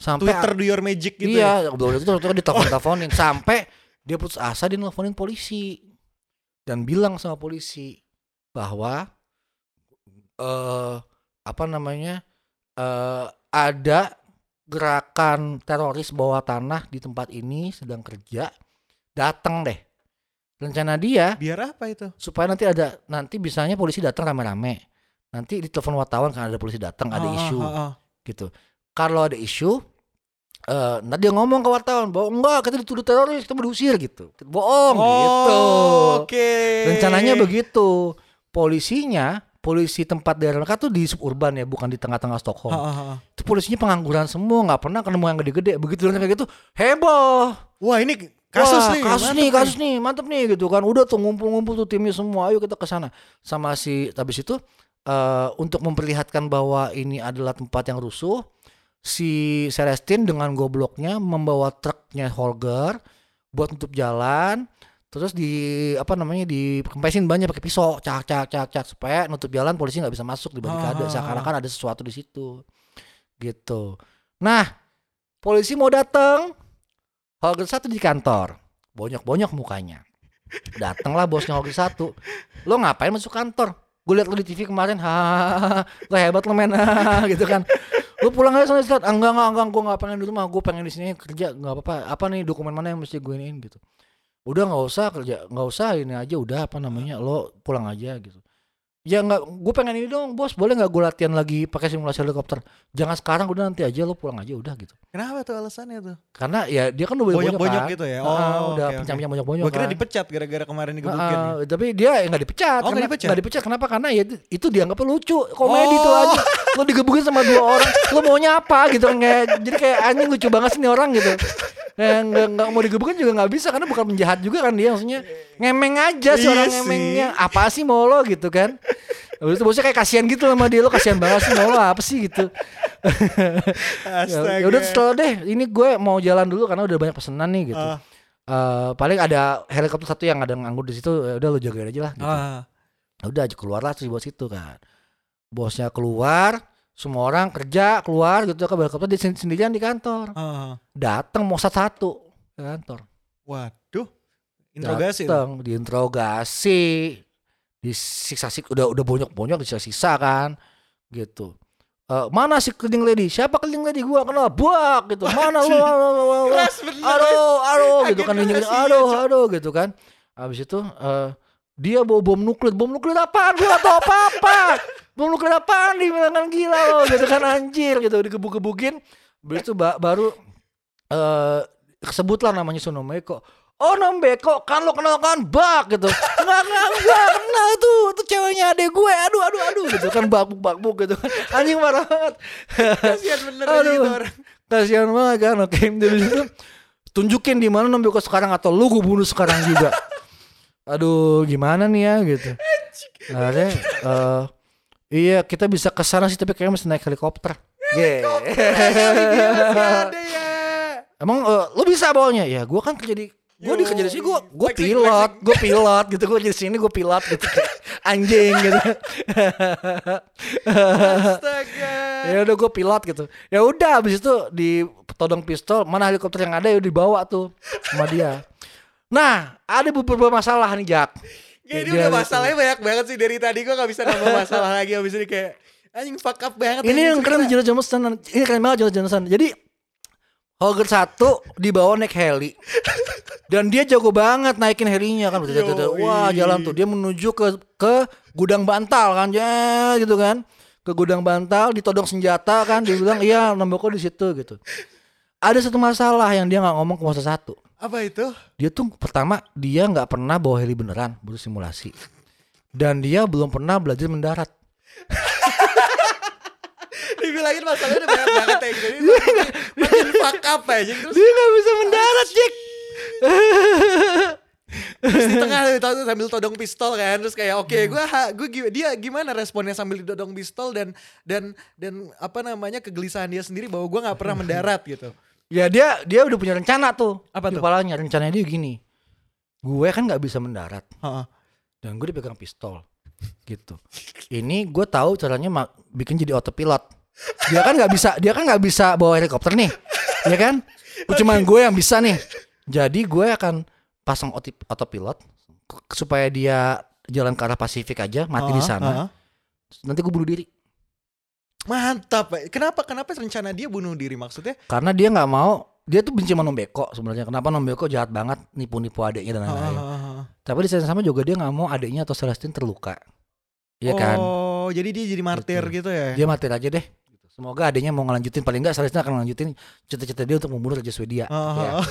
Speaker 2: Sampai
Speaker 1: Twitter do your magic gitu ya.
Speaker 2: iya, udah itu terus ditelepon-teleponin sampai dia putus asa dia nelfonin polisi. Dan bilang sama polisi bahwa eh apa namanya eh ada gerakan teroris bawah tanah di tempat ini sedang kerja. Datang deh rencana dia
Speaker 1: Biar apa itu?
Speaker 2: supaya nanti ada nanti bisanya polisi datang rame-rame nanti ditelepon wartawan kan ada polisi datang ada
Speaker 1: Ah,
Speaker 2: isu
Speaker 1: ah, ah.
Speaker 2: gitu. Kalau ada isu, eh nanti dia ngomong ke wartawan bahwa enggak kita dituduh teroris, kita diusir gitu. Bohong gitu.
Speaker 1: Oh, Oke.
Speaker 2: Rencananya begitu. Polisinya, polisi tempat daerah mereka tuh di suburban ya, bukan di tengah-tengah
Speaker 1: Ah,
Speaker 2: Stockholm.
Speaker 1: ah, ah.
Speaker 2: Itu polisinya pengangguran semua, nggak pernah ketemu yang gede-gede. Begitu kayak gitu, heboh.
Speaker 1: Wah ini kasus
Speaker 2: Wah,
Speaker 1: nih.
Speaker 2: kasus nih, kasus nih, mantep nih gitu kan. Udah tuh ngumpul-ngumpul tuh timnya semua, ayo kita ke sana. Sama si habis itu eh untuk memperlihatkan bahwa ini adalah tempat yang rusuh, si Celestin dengan gobloknya membawa truknya Holger buat nutup jalan, terus di apa namanya dikempesin banyak pakai pisau, cak cak cak cak supaya nutup jalan polisi nggak bisa masuk di barikade,
Speaker 1: Ah.
Speaker 2: seakan-akan ada sesuatu di situ. Gitu. Nah, polisi mau datang, Holger satu di kantor, bonyok-bonyok mukanya. Datanglah bosnya Holger satu. Lo ngapain masuk kantor? Gue liat lo di TV kemarin, hahaha, lo hebat lo men, gitu kan. Lo pulang aja sana istirahat. Ah, enggak, enggak, enggak, gue gak pengen di rumah, gue pengen di sini kerja, nggak apa-apa. Apa nih dokumen mana yang mesti gue iniin gitu. Udah nggak usah kerja, nggak usah ini aja, udah apa namanya, lo pulang aja gitu. Ya nggak, gue pengen ini dong, bos. Boleh nggak gue latihan lagi pakai simulasi helikopter? Jangan sekarang, udah nanti aja lo pulang aja, udah gitu.
Speaker 1: Kenapa tuh alasannya tuh?
Speaker 2: Karena ya dia kan udah bonyok,
Speaker 1: Bonyok-bonyok
Speaker 2: kan.
Speaker 1: gitu ya?
Speaker 2: Ah,
Speaker 1: Oh,
Speaker 2: udah
Speaker 1: oke, oke.
Speaker 2: pincang-pincang bonyok-bonyok
Speaker 1: Gue kira
Speaker 2: kan.
Speaker 1: dipecat gara-gara kemarin digebukin.
Speaker 2: Ah, tapi dia ya nggak dipecat.
Speaker 1: Oh,
Speaker 2: Karena-
Speaker 1: dipecat?
Speaker 2: nggak dipecat. Kenapa? Karena ya itu, dianggapnya lucu. Komedi
Speaker 1: Oh.
Speaker 2: tuh aja. Lo digebukin sama dua orang. Lo maunya apa gitu? Kayak, jadi kayak anjing lucu banget sih nih orang gitu. Kayak nggak nggak mau digebukin juga nggak bisa karena bukan penjahat juga kan dia maksudnya ngemeng aja sih
Speaker 1: Iya
Speaker 2: orang ngemengnya apa sih mau lo gitu kan Habis itu bosnya kayak kasihan gitu sama dia lo kasihan banget sih mau lo apa sih gitu
Speaker 1: Astaga.
Speaker 2: ya udah setelah deh ini gue mau jalan dulu karena udah banyak pesanan nih gitu
Speaker 1: Ah.
Speaker 2: eh, paling ada helikopter satu yang ada nganggur di situ ya udah lu jagain aja lah gitu.
Speaker 1: Ah.
Speaker 2: udah aja keluarlah si bos itu kan bosnya keluar semua orang kerja keluar gitu helikopter dia sen- sendirian di kantor.
Speaker 1: Ah.
Speaker 2: datang mau satu ke kantor.
Speaker 1: Waduh. Interogasi.
Speaker 2: datang diinterogasi. Disiksa sik udah udah bonyok bonyok disiksa kan gitu. Eh, mana si cleaning lady? Siapa cleaning lady? Gua kenal buak gitu. Mana lu? Aduh aduh gitu kan aduh aduh gitu kan. Habis itu eh dia bawa bom nuklir. Bom nuklir apaan? Gua gak tahu apa apa bom nuklir apaan dibilangkan gila lo gitu kan anjir gitu. Digebuk-gebukin habis itu ba- baru eh kesebut lah namanya Suno Meko Oh Nom Beko kan lo kenal kan? Bak gitu. Enggak enggak enggak kenal itu Itu ceweknya adek gue. Aduh aduh aduh gitu kan bakbuk bakbuk gitu kan. Anjing marah banget.
Speaker 1: Kasihan bener
Speaker 2: Aduh.
Speaker 1: gitu orang.
Speaker 2: kasihan banget kan oke dari situ. Tunjukin di mana Nom Beko sekarang atau lu gue bunuh sekarang juga. Aduh gimana nih ya gitu. Akhirnya eh, iya kita bisa ke sana sih tapi kayaknya mesti naik helikopter Yeah. [laughs] [laughs]
Speaker 1: Ada ya.
Speaker 2: Emang eh, lu bisa bawanya? Ya gue kan kerja di gue di kerja di sini gue gue pilot gue pilot gitu gue di sini gue pilot gitu [laughs] anjing gitu
Speaker 1: Astaga.
Speaker 2: ya udah gue pilot gitu ya udah habis itu di todong pistol mana helikopter yang ada ya dibawa tuh sama dia nah ada beberapa masalah nih Jack
Speaker 1: Ya, ini udah masalahnya banyak banget sih. Dari tadi gue gak bisa nambah [laughs] masalah lagi. Abis ini kayak anjing fuck up banget.
Speaker 2: ini yang keren Jonathan Jameson. Ini keren banget Jonathan Jameson. Jadi Holger satu dibawa naik heli dan dia jago banget naikin helinya kan wah jalan tuh. Dia menuju ke ke gudang bantal kan. Ya gitu kan. Ke gudang bantal ditodong senjata kan. Dia bilang iya nombokku di situ gitu. Ada satu masalah yang dia nggak ngomong ke masa satu
Speaker 1: Apa itu?
Speaker 2: dia tuh pertama dia nggak pernah bawa heli beneran baru simulasi dan dia belum pernah belajar mendarat [laughs]
Speaker 1: Dibilangin masalahnya udah banyak banget ya. Jadi makin, makin fuck up aja. Terus
Speaker 2: dia nggak bisa mendarat Jack
Speaker 1: Terus di tengah [laughs] sambil todong pistol kan terus kayak oke ha, gua gi- dia gimana responnya sambil ditodong pistol dan dan dan apa namanya kegelisahan dia sendiri bahwa gua nggak pernah [laughs] mendarat gitu.
Speaker 2: Ya dia dia udah punya rencana tuh.
Speaker 1: Apa
Speaker 2: di
Speaker 1: tuh?
Speaker 2: Kepalanya rencananya dia gini. Gue kan nggak bisa mendarat
Speaker 1: Heeh.
Speaker 2: dan gue dipegang pistol gitu. Ini gue tahu caranya bikin jadi autopilot. Dia kan nggak bisa dia kan nggak bisa bawa helikopter nih, ya kan? Cuma gue yang bisa nih. Jadi gue akan pasang autopilot supaya dia jalan ke arah Pasifik aja mati di
Speaker 1: Heeh,
Speaker 2: sana.
Speaker 1: heeh.
Speaker 2: Nanti gue bunuh diri.
Speaker 1: Mantap. Pak. Kenapa kenapa rencana dia bunuh diri maksudnya?
Speaker 2: Karena dia nggak mau dia tuh benci sama Nombeko sebenarnya. Kenapa Nombeko jahat banget nipu-nipu adiknya dan lain-lain.
Speaker 1: Heeh.
Speaker 2: Tapi di saat yang sama juga dia nggak mau adiknya atau Celestine terluka. Iya kan?
Speaker 1: Oh, jadi dia jadi martir
Speaker 2: Gitu.
Speaker 1: gitu, ya.
Speaker 2: Dia mati aja deh. Semoga adiknya mau ngelanjutin paling nggak Celestine akan ngelanjutin cita-cita dia untuk membunuh Raja Swedia. Ya.
Speaker 1: Oh.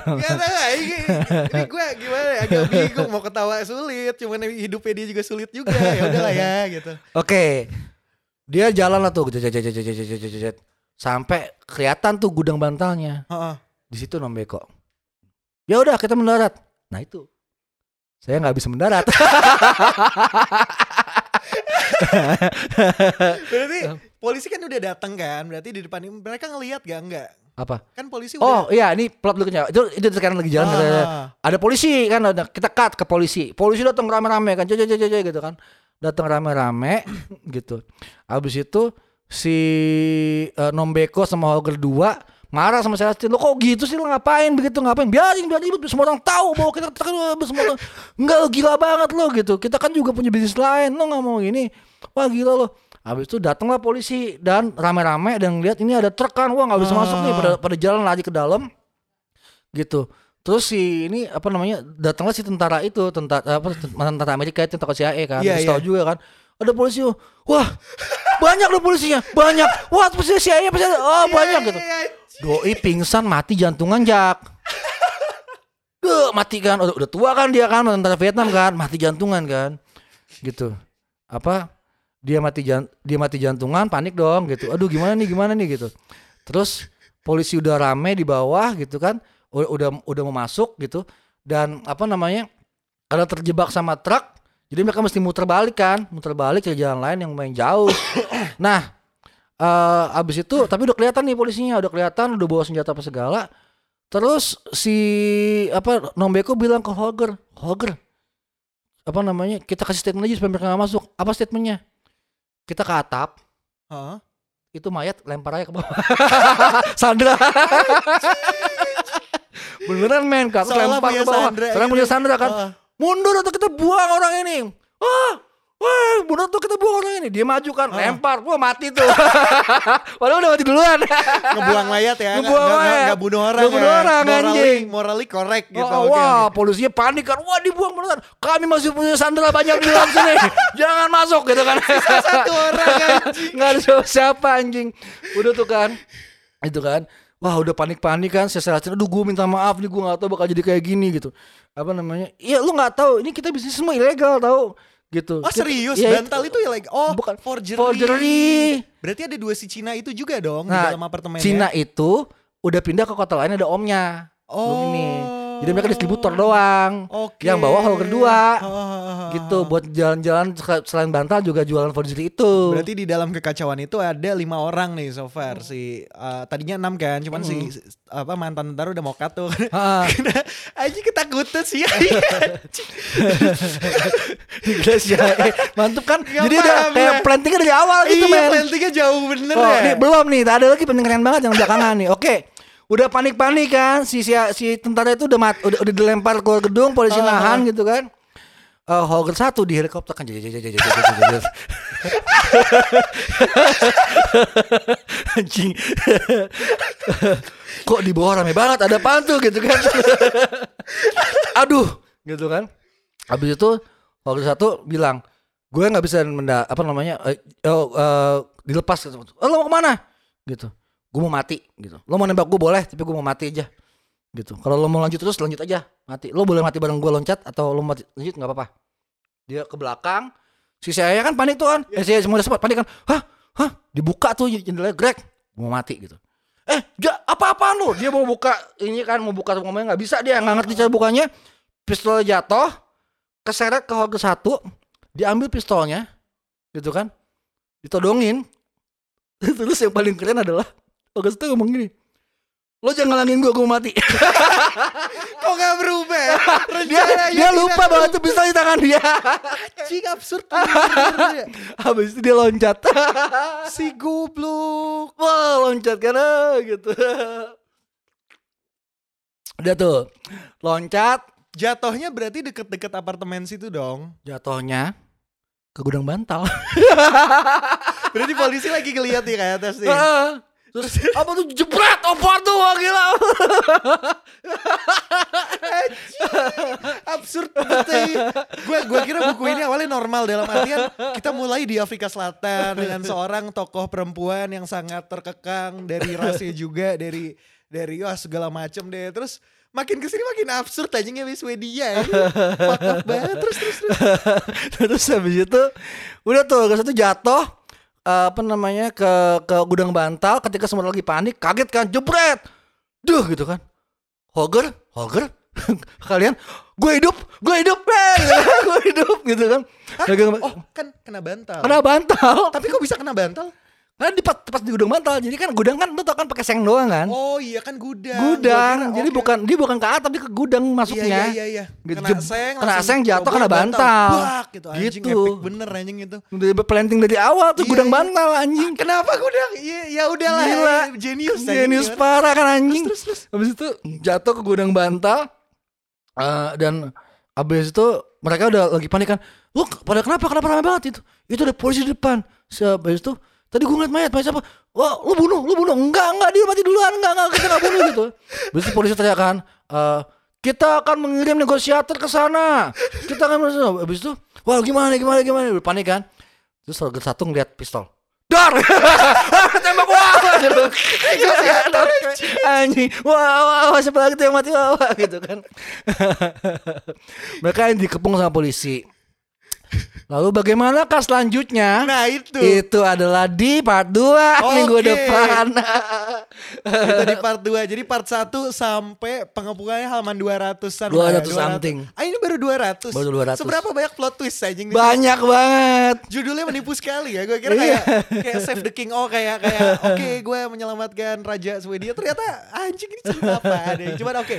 Speaker 1: Gak tahu ini, ini gue gimana ya agak bingung mau ketawa sulit cuman hidupnya dia juga sulit juga ya udahlah ya gitu
Speaker 2: Oke dia jalan lah tuh jet jet jet jet jet jet jet sampai kelihatan tuh gudang bantalnya.
Speaker 1: Uh-uh.
Speaker 2: di situ nombeko ya udah kita mendarat. Nah itu. Saya nggak bisa mendarat. [laughs]
Speaker 1: Berarti polisi kan udah datang kan? Berarti di depan mereka ngelihat gak enggak
Speaker 2: apa?
Speaker 1: Kan polisi
Speaker 2: oh,
Speaker 1: udah...
Speaker 2: oh iya ini plot dulu itu itu sekarang lagi jalan
Speaker 1: ah.
Speaker 2: ada,
Speaker 1: ah.
Speaker 2: ada polisi kan ada, kita cut ke polisi. Polisi datang rame-rame kan jajajajaj gitu kan datang rame-rame [clears throat] gitu. Habis itu si eh, Nombeko sama Holger 2 marah sama Celestine lo kok gitu sih? Lo ngapain begitu? Ngapain? Biarin biar ribut semua orang tahu bahwa kita kan semua orang [clears throat] enggak gila banget lo gitu. Kita kan juga punya bisnis lain. Lo nggak mau gini wah gila lo Habis itu datanglah polisi dan rame-rame dan lihat ini ada truk kan, wah nggak bisa masuk nih. Pada pada jalan lari ke dalam gitu. Terus si ini apa namanya datanglah si tentara itu tentara apa tentara Amerika itu tentara CIA kan,
Speaker 1: Iya,
Speaker 2: Terus
Speaker 1: iya.
Speaker 2: tahu juga kan. Ada polisi, wah banyak loh polisinya, banyak. Wah polisi CIA pasti ada, oh banyak gitu.
Speaker 1: Iya,
Speaker 2: Doi pingsan mati jantungan jak. Duh, mati kan, udah, udah tua kan dia kan tentara Vietnam kan, mati jantungan kan, gitu. Apa? Dia mati jan, dia mati jantungan, panik dong gitu. Aduh gimana nih, gimana nih gitu. Terus polisi udah rame di bawah gitu kan, udah udah, mau masuk gitu. Dan apa namanya? Karena terjebak sama truk, jadi mereka mesti muter balik kan, muter balik ke jalan lain yang main jauh. [coughs] nah, eh abis itu tapi udah kelihatan nih polisinya udah kelihatan udah bawa senjata apa segala Terus si apa Nombeko bilang ke Holger, Holger, apa namanya? Kita kasih statement aja supaya mereka nggak masuk. Apa statementnya? Kita ke atap,
Speaker 1: Hah?
Speaker 2: itu mayat lempar aja ke bawah. [laughs] Sandra. Beneran men, kak
Speaker 1: Seolah
Speaker 2: lempar ke bawah.
Speaker 1: Sandra
Speaker 2: Sekarang
Speaker 1: gitu.
Speaker 2: punya Sandra kan.
Speaker 1: Heeh.
Speaker 2: Mundur atau kita buang orang ini. Wah, wah, mundur atau kita buang orang ini. Dia maju kan,
Speaker 1: Ah.
Speaker 2: lempar, wah mati tuh. [laughs] Padahal udah mati duluan.
Speaker 1: Ngebuang mayat ya,
Speaker 2: Ngebuang mayat.
Speaker 1: nggak bunuh orang
Speaker 2: Nggak bunuh
Speaker 1: ya.
Speaker 2: orang,
Speaker 1: Morally-
Speaker 2: anjing.
Speaker 1: Morally correct gitu.
Speaker 2: Oh,
Speaker 1: oke,
Speaker 2: wah,
Speaker 1: oke.
Speaker 2: polisinya panik kan. Wah, dibuang beneran. Kami masih punya Sandra banyak di dalam sini. [laughs] Jangan masuk gitu kan.
Speaker 1: Satu orang anjing. [laughs]
Speaker 2: Nggak ada siapa, siapa anjing. Udah tuh kan. Itu kan. Wah udah panik-panik kan saya seracin Aduh gue minta maaf nih gue gak tahu bakal jadi kayak gini gitu Apa namanya Iya lu gak tahu Ini kita bisnis semua ilegal tahu gitu
Speaker 1: Oh
Speaker 2: Kita-
Speaker 1: serius?
Speaker 2: ya,
Speaker 1: Bantal itu ya like oh
Speaker 2: Bukan.
Speaker 1: forgery.
Speaker 2: Forgery.
Speaker 1: Berarti ada dua si Cina itu juga dong
Speaker 2: Nah,
Speaker 1: di dalam apartemen
Speaker 2: Cina itu udah pindah ke kota lain ada omnya
Speaker 1: Oh.
Speaker 2: Ini Jadi mereka distributor doang
Speaker 1: Oke.
Speaker 2: Yang bawa hall kedua. Gitu buat jalan-jalan sel- selain bantal juga jualan forgery itu
Speaker 1: Berarti di dalam kekacauan itu ada lima orang nih so far si uh, tadinya enam kan, cuman si si- apa mantan tentara udah mau cut tuh. Aja [laughs] ketakutan sih.
Speaker 2: Guys ya eh, Mantep kan
Speaker 1: Nggak
Speaker 2: Jadi udah kayak
Speaker 1: ya.
Speaker 2: plantingnya dari awal gitu
Speaker 1: iya,
Speaker 2: men
Speaker 1: plantingnya jauh bener
Speaker 2: Oh,
Speaker 1: ya.
Speaker 2: nih belum nih, ada lagi penting keren banget yang belakangan nih. Oke. Udah panik-panik kan si si, si tentara itu udah mat, udah, udah dilempar keluar gedung, polisi
Speaker 1: Ah.
Speaker 2: nahan gitu kan. Eh Hogger satu di helikopter kan jadi jadi jadi jadi jadi jadi. Anjing. Kok di bawah rame banget ada apaan tuh gitu kan. Aduh, gitu kan. Habis itu Hogger satu bilang, gue nggak bisa menda apa namanya oh, eh, dilepas gitu. Oh, lo mau ke mana gitu gue mau mati gitu. Lo mau nembak gue boleh tapi gue mau mati aja gitu. Kalau lo mau lanjut terus lanjut aja mati. Lo boleh mati bareng gue loncat atau lo mati lanjut nggak apa-apa. Dia ke belakang si saya kan panik tuh kan? Eh saya semua sempat panik kan? Hah? Hah? Dibuka tuh jendelanya Greg mau mati gitu. Eh ja, apa-apaan lo dia mau buka ini kan mau buka ngomongnya nggak bisa dia nggak ngerti cara bukanya. Pistol jatuh keseret ke Hoge satu diambil pistolnya gitu kan? Ditodongin. [laughs] Terus yang paling keren adalah Hoge satu ngomong gini lo jangan ngalangin gue gue mati [laughs]
Speaker 1: Kok gak berubah ya?
Speaker 2: dia dia lupa bahwa itu pistol di tangan dia
Speaker 1: Anjing absurd ya. [laughs]
Speaker 2: habis itu dia loncat [laughs]
Speaker 1: Si goblok.
Speaker 2: wah loncat karena gitu udah tuh loncat
Speaker 1: Jatuhnya berarti deket-deket apartemen situ dong.
Speaker 2: jatuhnya ke gudang bantal
Speaker 1: Berarti polisi lagi ngeliat nih kayak atas nih.
Speaker 2: Terus [laughs] apa tuh jebret apa tuh wah gila [laughs]
Speaker 1: Absurd. Gue gua kira buku ini awalnya normal dalam artian kita mulai di Afrika Selatan dengan seorang tokoh perempuan yang sangat terkekang dari rasnya juga dari dari wah segala macem deh. Terus makin ke sini makin absurd anjingnya wis Swedia ya. Fuck banget terus terus terus. [laughs]
Speaker 2: terus habis itu udah tuh ke satu jatuh eh, apa namanya ke ke gudang bantal ketika semua lagi panik kaget kan jebret! Duh gitu kan. Hoger Hoger [laughs] kalian gue hidup gue hidup [laughs] gue hidup gitu kan. Nge-
Speaker 1: Oh kan kena bantal.
Speaker 2: kena bantal.
Speaker 1: Tapi kok bisa kena bantal?
Speaker 2: Karena di pas, pas di gudang bantal jadi kan gudang kan lu tau kan pakai seng doang kan
Speaker 1: Oh iya kan gudang.
Speaker 2: gudang
Speaker 1: kira,
Speaker 2: jadi
Speaker 1: oke.
Speaker 2: bukan dia bukan ke atas tapi ke gudang
Speaker 1: Iya
Speaker 2: masuknya
Speaker 1: iya iya iya.
Speaker 2: Gitu,
Speaker 1: Kena seng,
Speaker 2: kena seng, jatuh, kena bantal.
Speaker 1: Bak, gitu. Anjing
Speaker 2: Gitu.
Speaker 1: epic bener anjing itu.
Speaker 2: udah planting dari awal tuh
Speaker 1: Iya,
Speaker 2: gudang
Speaker 1: iya.
Speaker 2: bantal anjing
Speaker 1: Kenapa gudang? Iya ya udahlah.
Speaker 2: Gila.
Speaker 1: Genius anjing,
Speaker 2: Genius
Speaker 1: gimana?
Speaker 2: parah kan anjing.
Speaker 1: Terus, terus,
Speaker 2: Habis itu jatuh ke gudang bantal. Eh, dan habis itu mereka udah lagi panik kan. Lu pada kenapa? Kenapa ramai banget itu? Itu ada polisi di depan. Habis itu tadi gue ngeliat mayat, mayat siapa? Wah, lu bunuh, lu bunuh. Enggak, enggak, dia mati duluan. Enggak, enggak, kita enggak bunuh gitu. Itu polisi teriak kan, eh, kita akan mengirim negosiator ke sana. Kita akan habis itu, wah gimana, gimana, gimana, panik kan. Terus target satu ngeliat pistol. Dar! [laughs] Tembak wah! Negosiator anjing. Wah, wah, wah, siapa lagi tuh yang mati wah, wah, gitu kan. [laughs] Mereka yang dikepung sama polisi. Lalu bagaimanakah selanjutnya?
Speaker 1: Nah itu.
Speaker 2: Itu adalah di part 2 minggu
Speaker 1: Oke.
Speaker 2: depan.
Speaker 1: itu di part 2. Jadi part 1 sampai pengepungannya halaman 200-an.
Speaker 2: 200 something.
Speaker 1: Ah ini baru 200.
Speaker 2: Baru 200.
Speaker 1: Seberapa banyak plot twist di sini?
Speaker 2: Banyak banget.
Speaker 1: Judulnya menipu sekali ya. Gue kira
Speaker 2: Iya.
Speaker 1: kayak kayak Save the King. Oh kayak kayak oke gue menyelamatkan Raja Swedia. Ternyata anjing ini cerita apa ada. Cuman oke.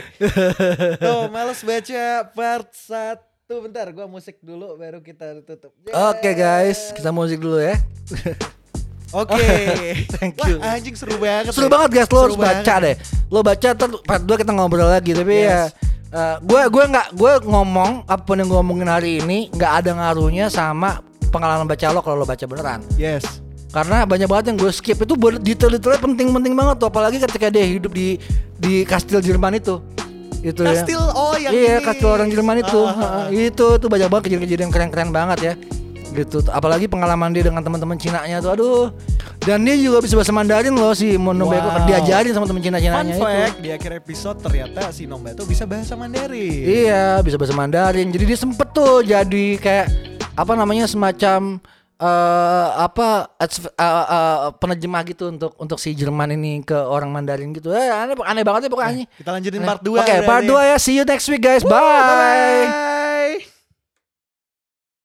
Speaker 1: Tuh males baca part 1. Bentar gue musik dulu baru kita tutup.
Speaker 2: Oke guys, kita musik dulu ya. [laughs]
Speaker 1: Oke. [laughs]
Speaker 2: Thank
Speaker 1: Wah,
Speaker 2: you.
Speaker 1: anjing seru banget.
Speaker 2: Seru
Speaker 1: ya.
Speaker 2: banget guys, lo
Speaker 1: Seru
Speaker 2: harus baca
Speaker 1: banget.
Speaker 2: deh. Lo baca ntar part 2 kita ngobrol lagi tapi ya
Speaker 1: Yes.
Speaker 2: eh, gue gue nggak gue ngomong apa pun yang gue ngomongin hari ini nggak ada ngaruhnya sama pengalaman baca lo kalau lo baca beneran.
Speaker 1: Yes.
Speaker 2: Karena banyak banget yang gue skip itu detail-detailnya penting-penting banget tuh apalagi ketika dia hidup di di kastil Jerman itu. Itu ya.
Speaker 1: Kastil oh yang
Speaker 2: Iya,
Speaker 1: ini.
Speaker 2: kastil orang Jerman itu.
Speaker 1: Ah, ah.
Speaker 2: Itu tuh banyak banget kejadian-kejadian keren-keren banget ya. Gitu. Apalagi pengalaman dia dengan teman-teman Cina-nya tuh aduh. Dan dia juga bisa bahasa Mandarin loh si Monobeko
Speaker 1: Wow.
Speaker 2: diajarin sama teman
Speaker 1: Fun
Speaker 2: Cina-Cinanya itu.
Speaker 1: fact di akhir episode ternyata si Nombato bisa bahasa Mandarin.
Speaker 2: Iya, bisa bahasa Mandarin. Jadi dia sempet tuh jadi kayak apa namanya semacam eh apa eh, eh, penerjemah gitu untuk untuk si Jerman ini ke orang Mandarin gitu. Eh aneh, aneh banget ya pokoknya.
Speaker 1: Kita lanjutin
Speaker 2: Aneh.
Speaker 1: part 2
Speaker 2: Oke, part 2 ya. See you next week guys. Bye.
Speaker 1: Bye.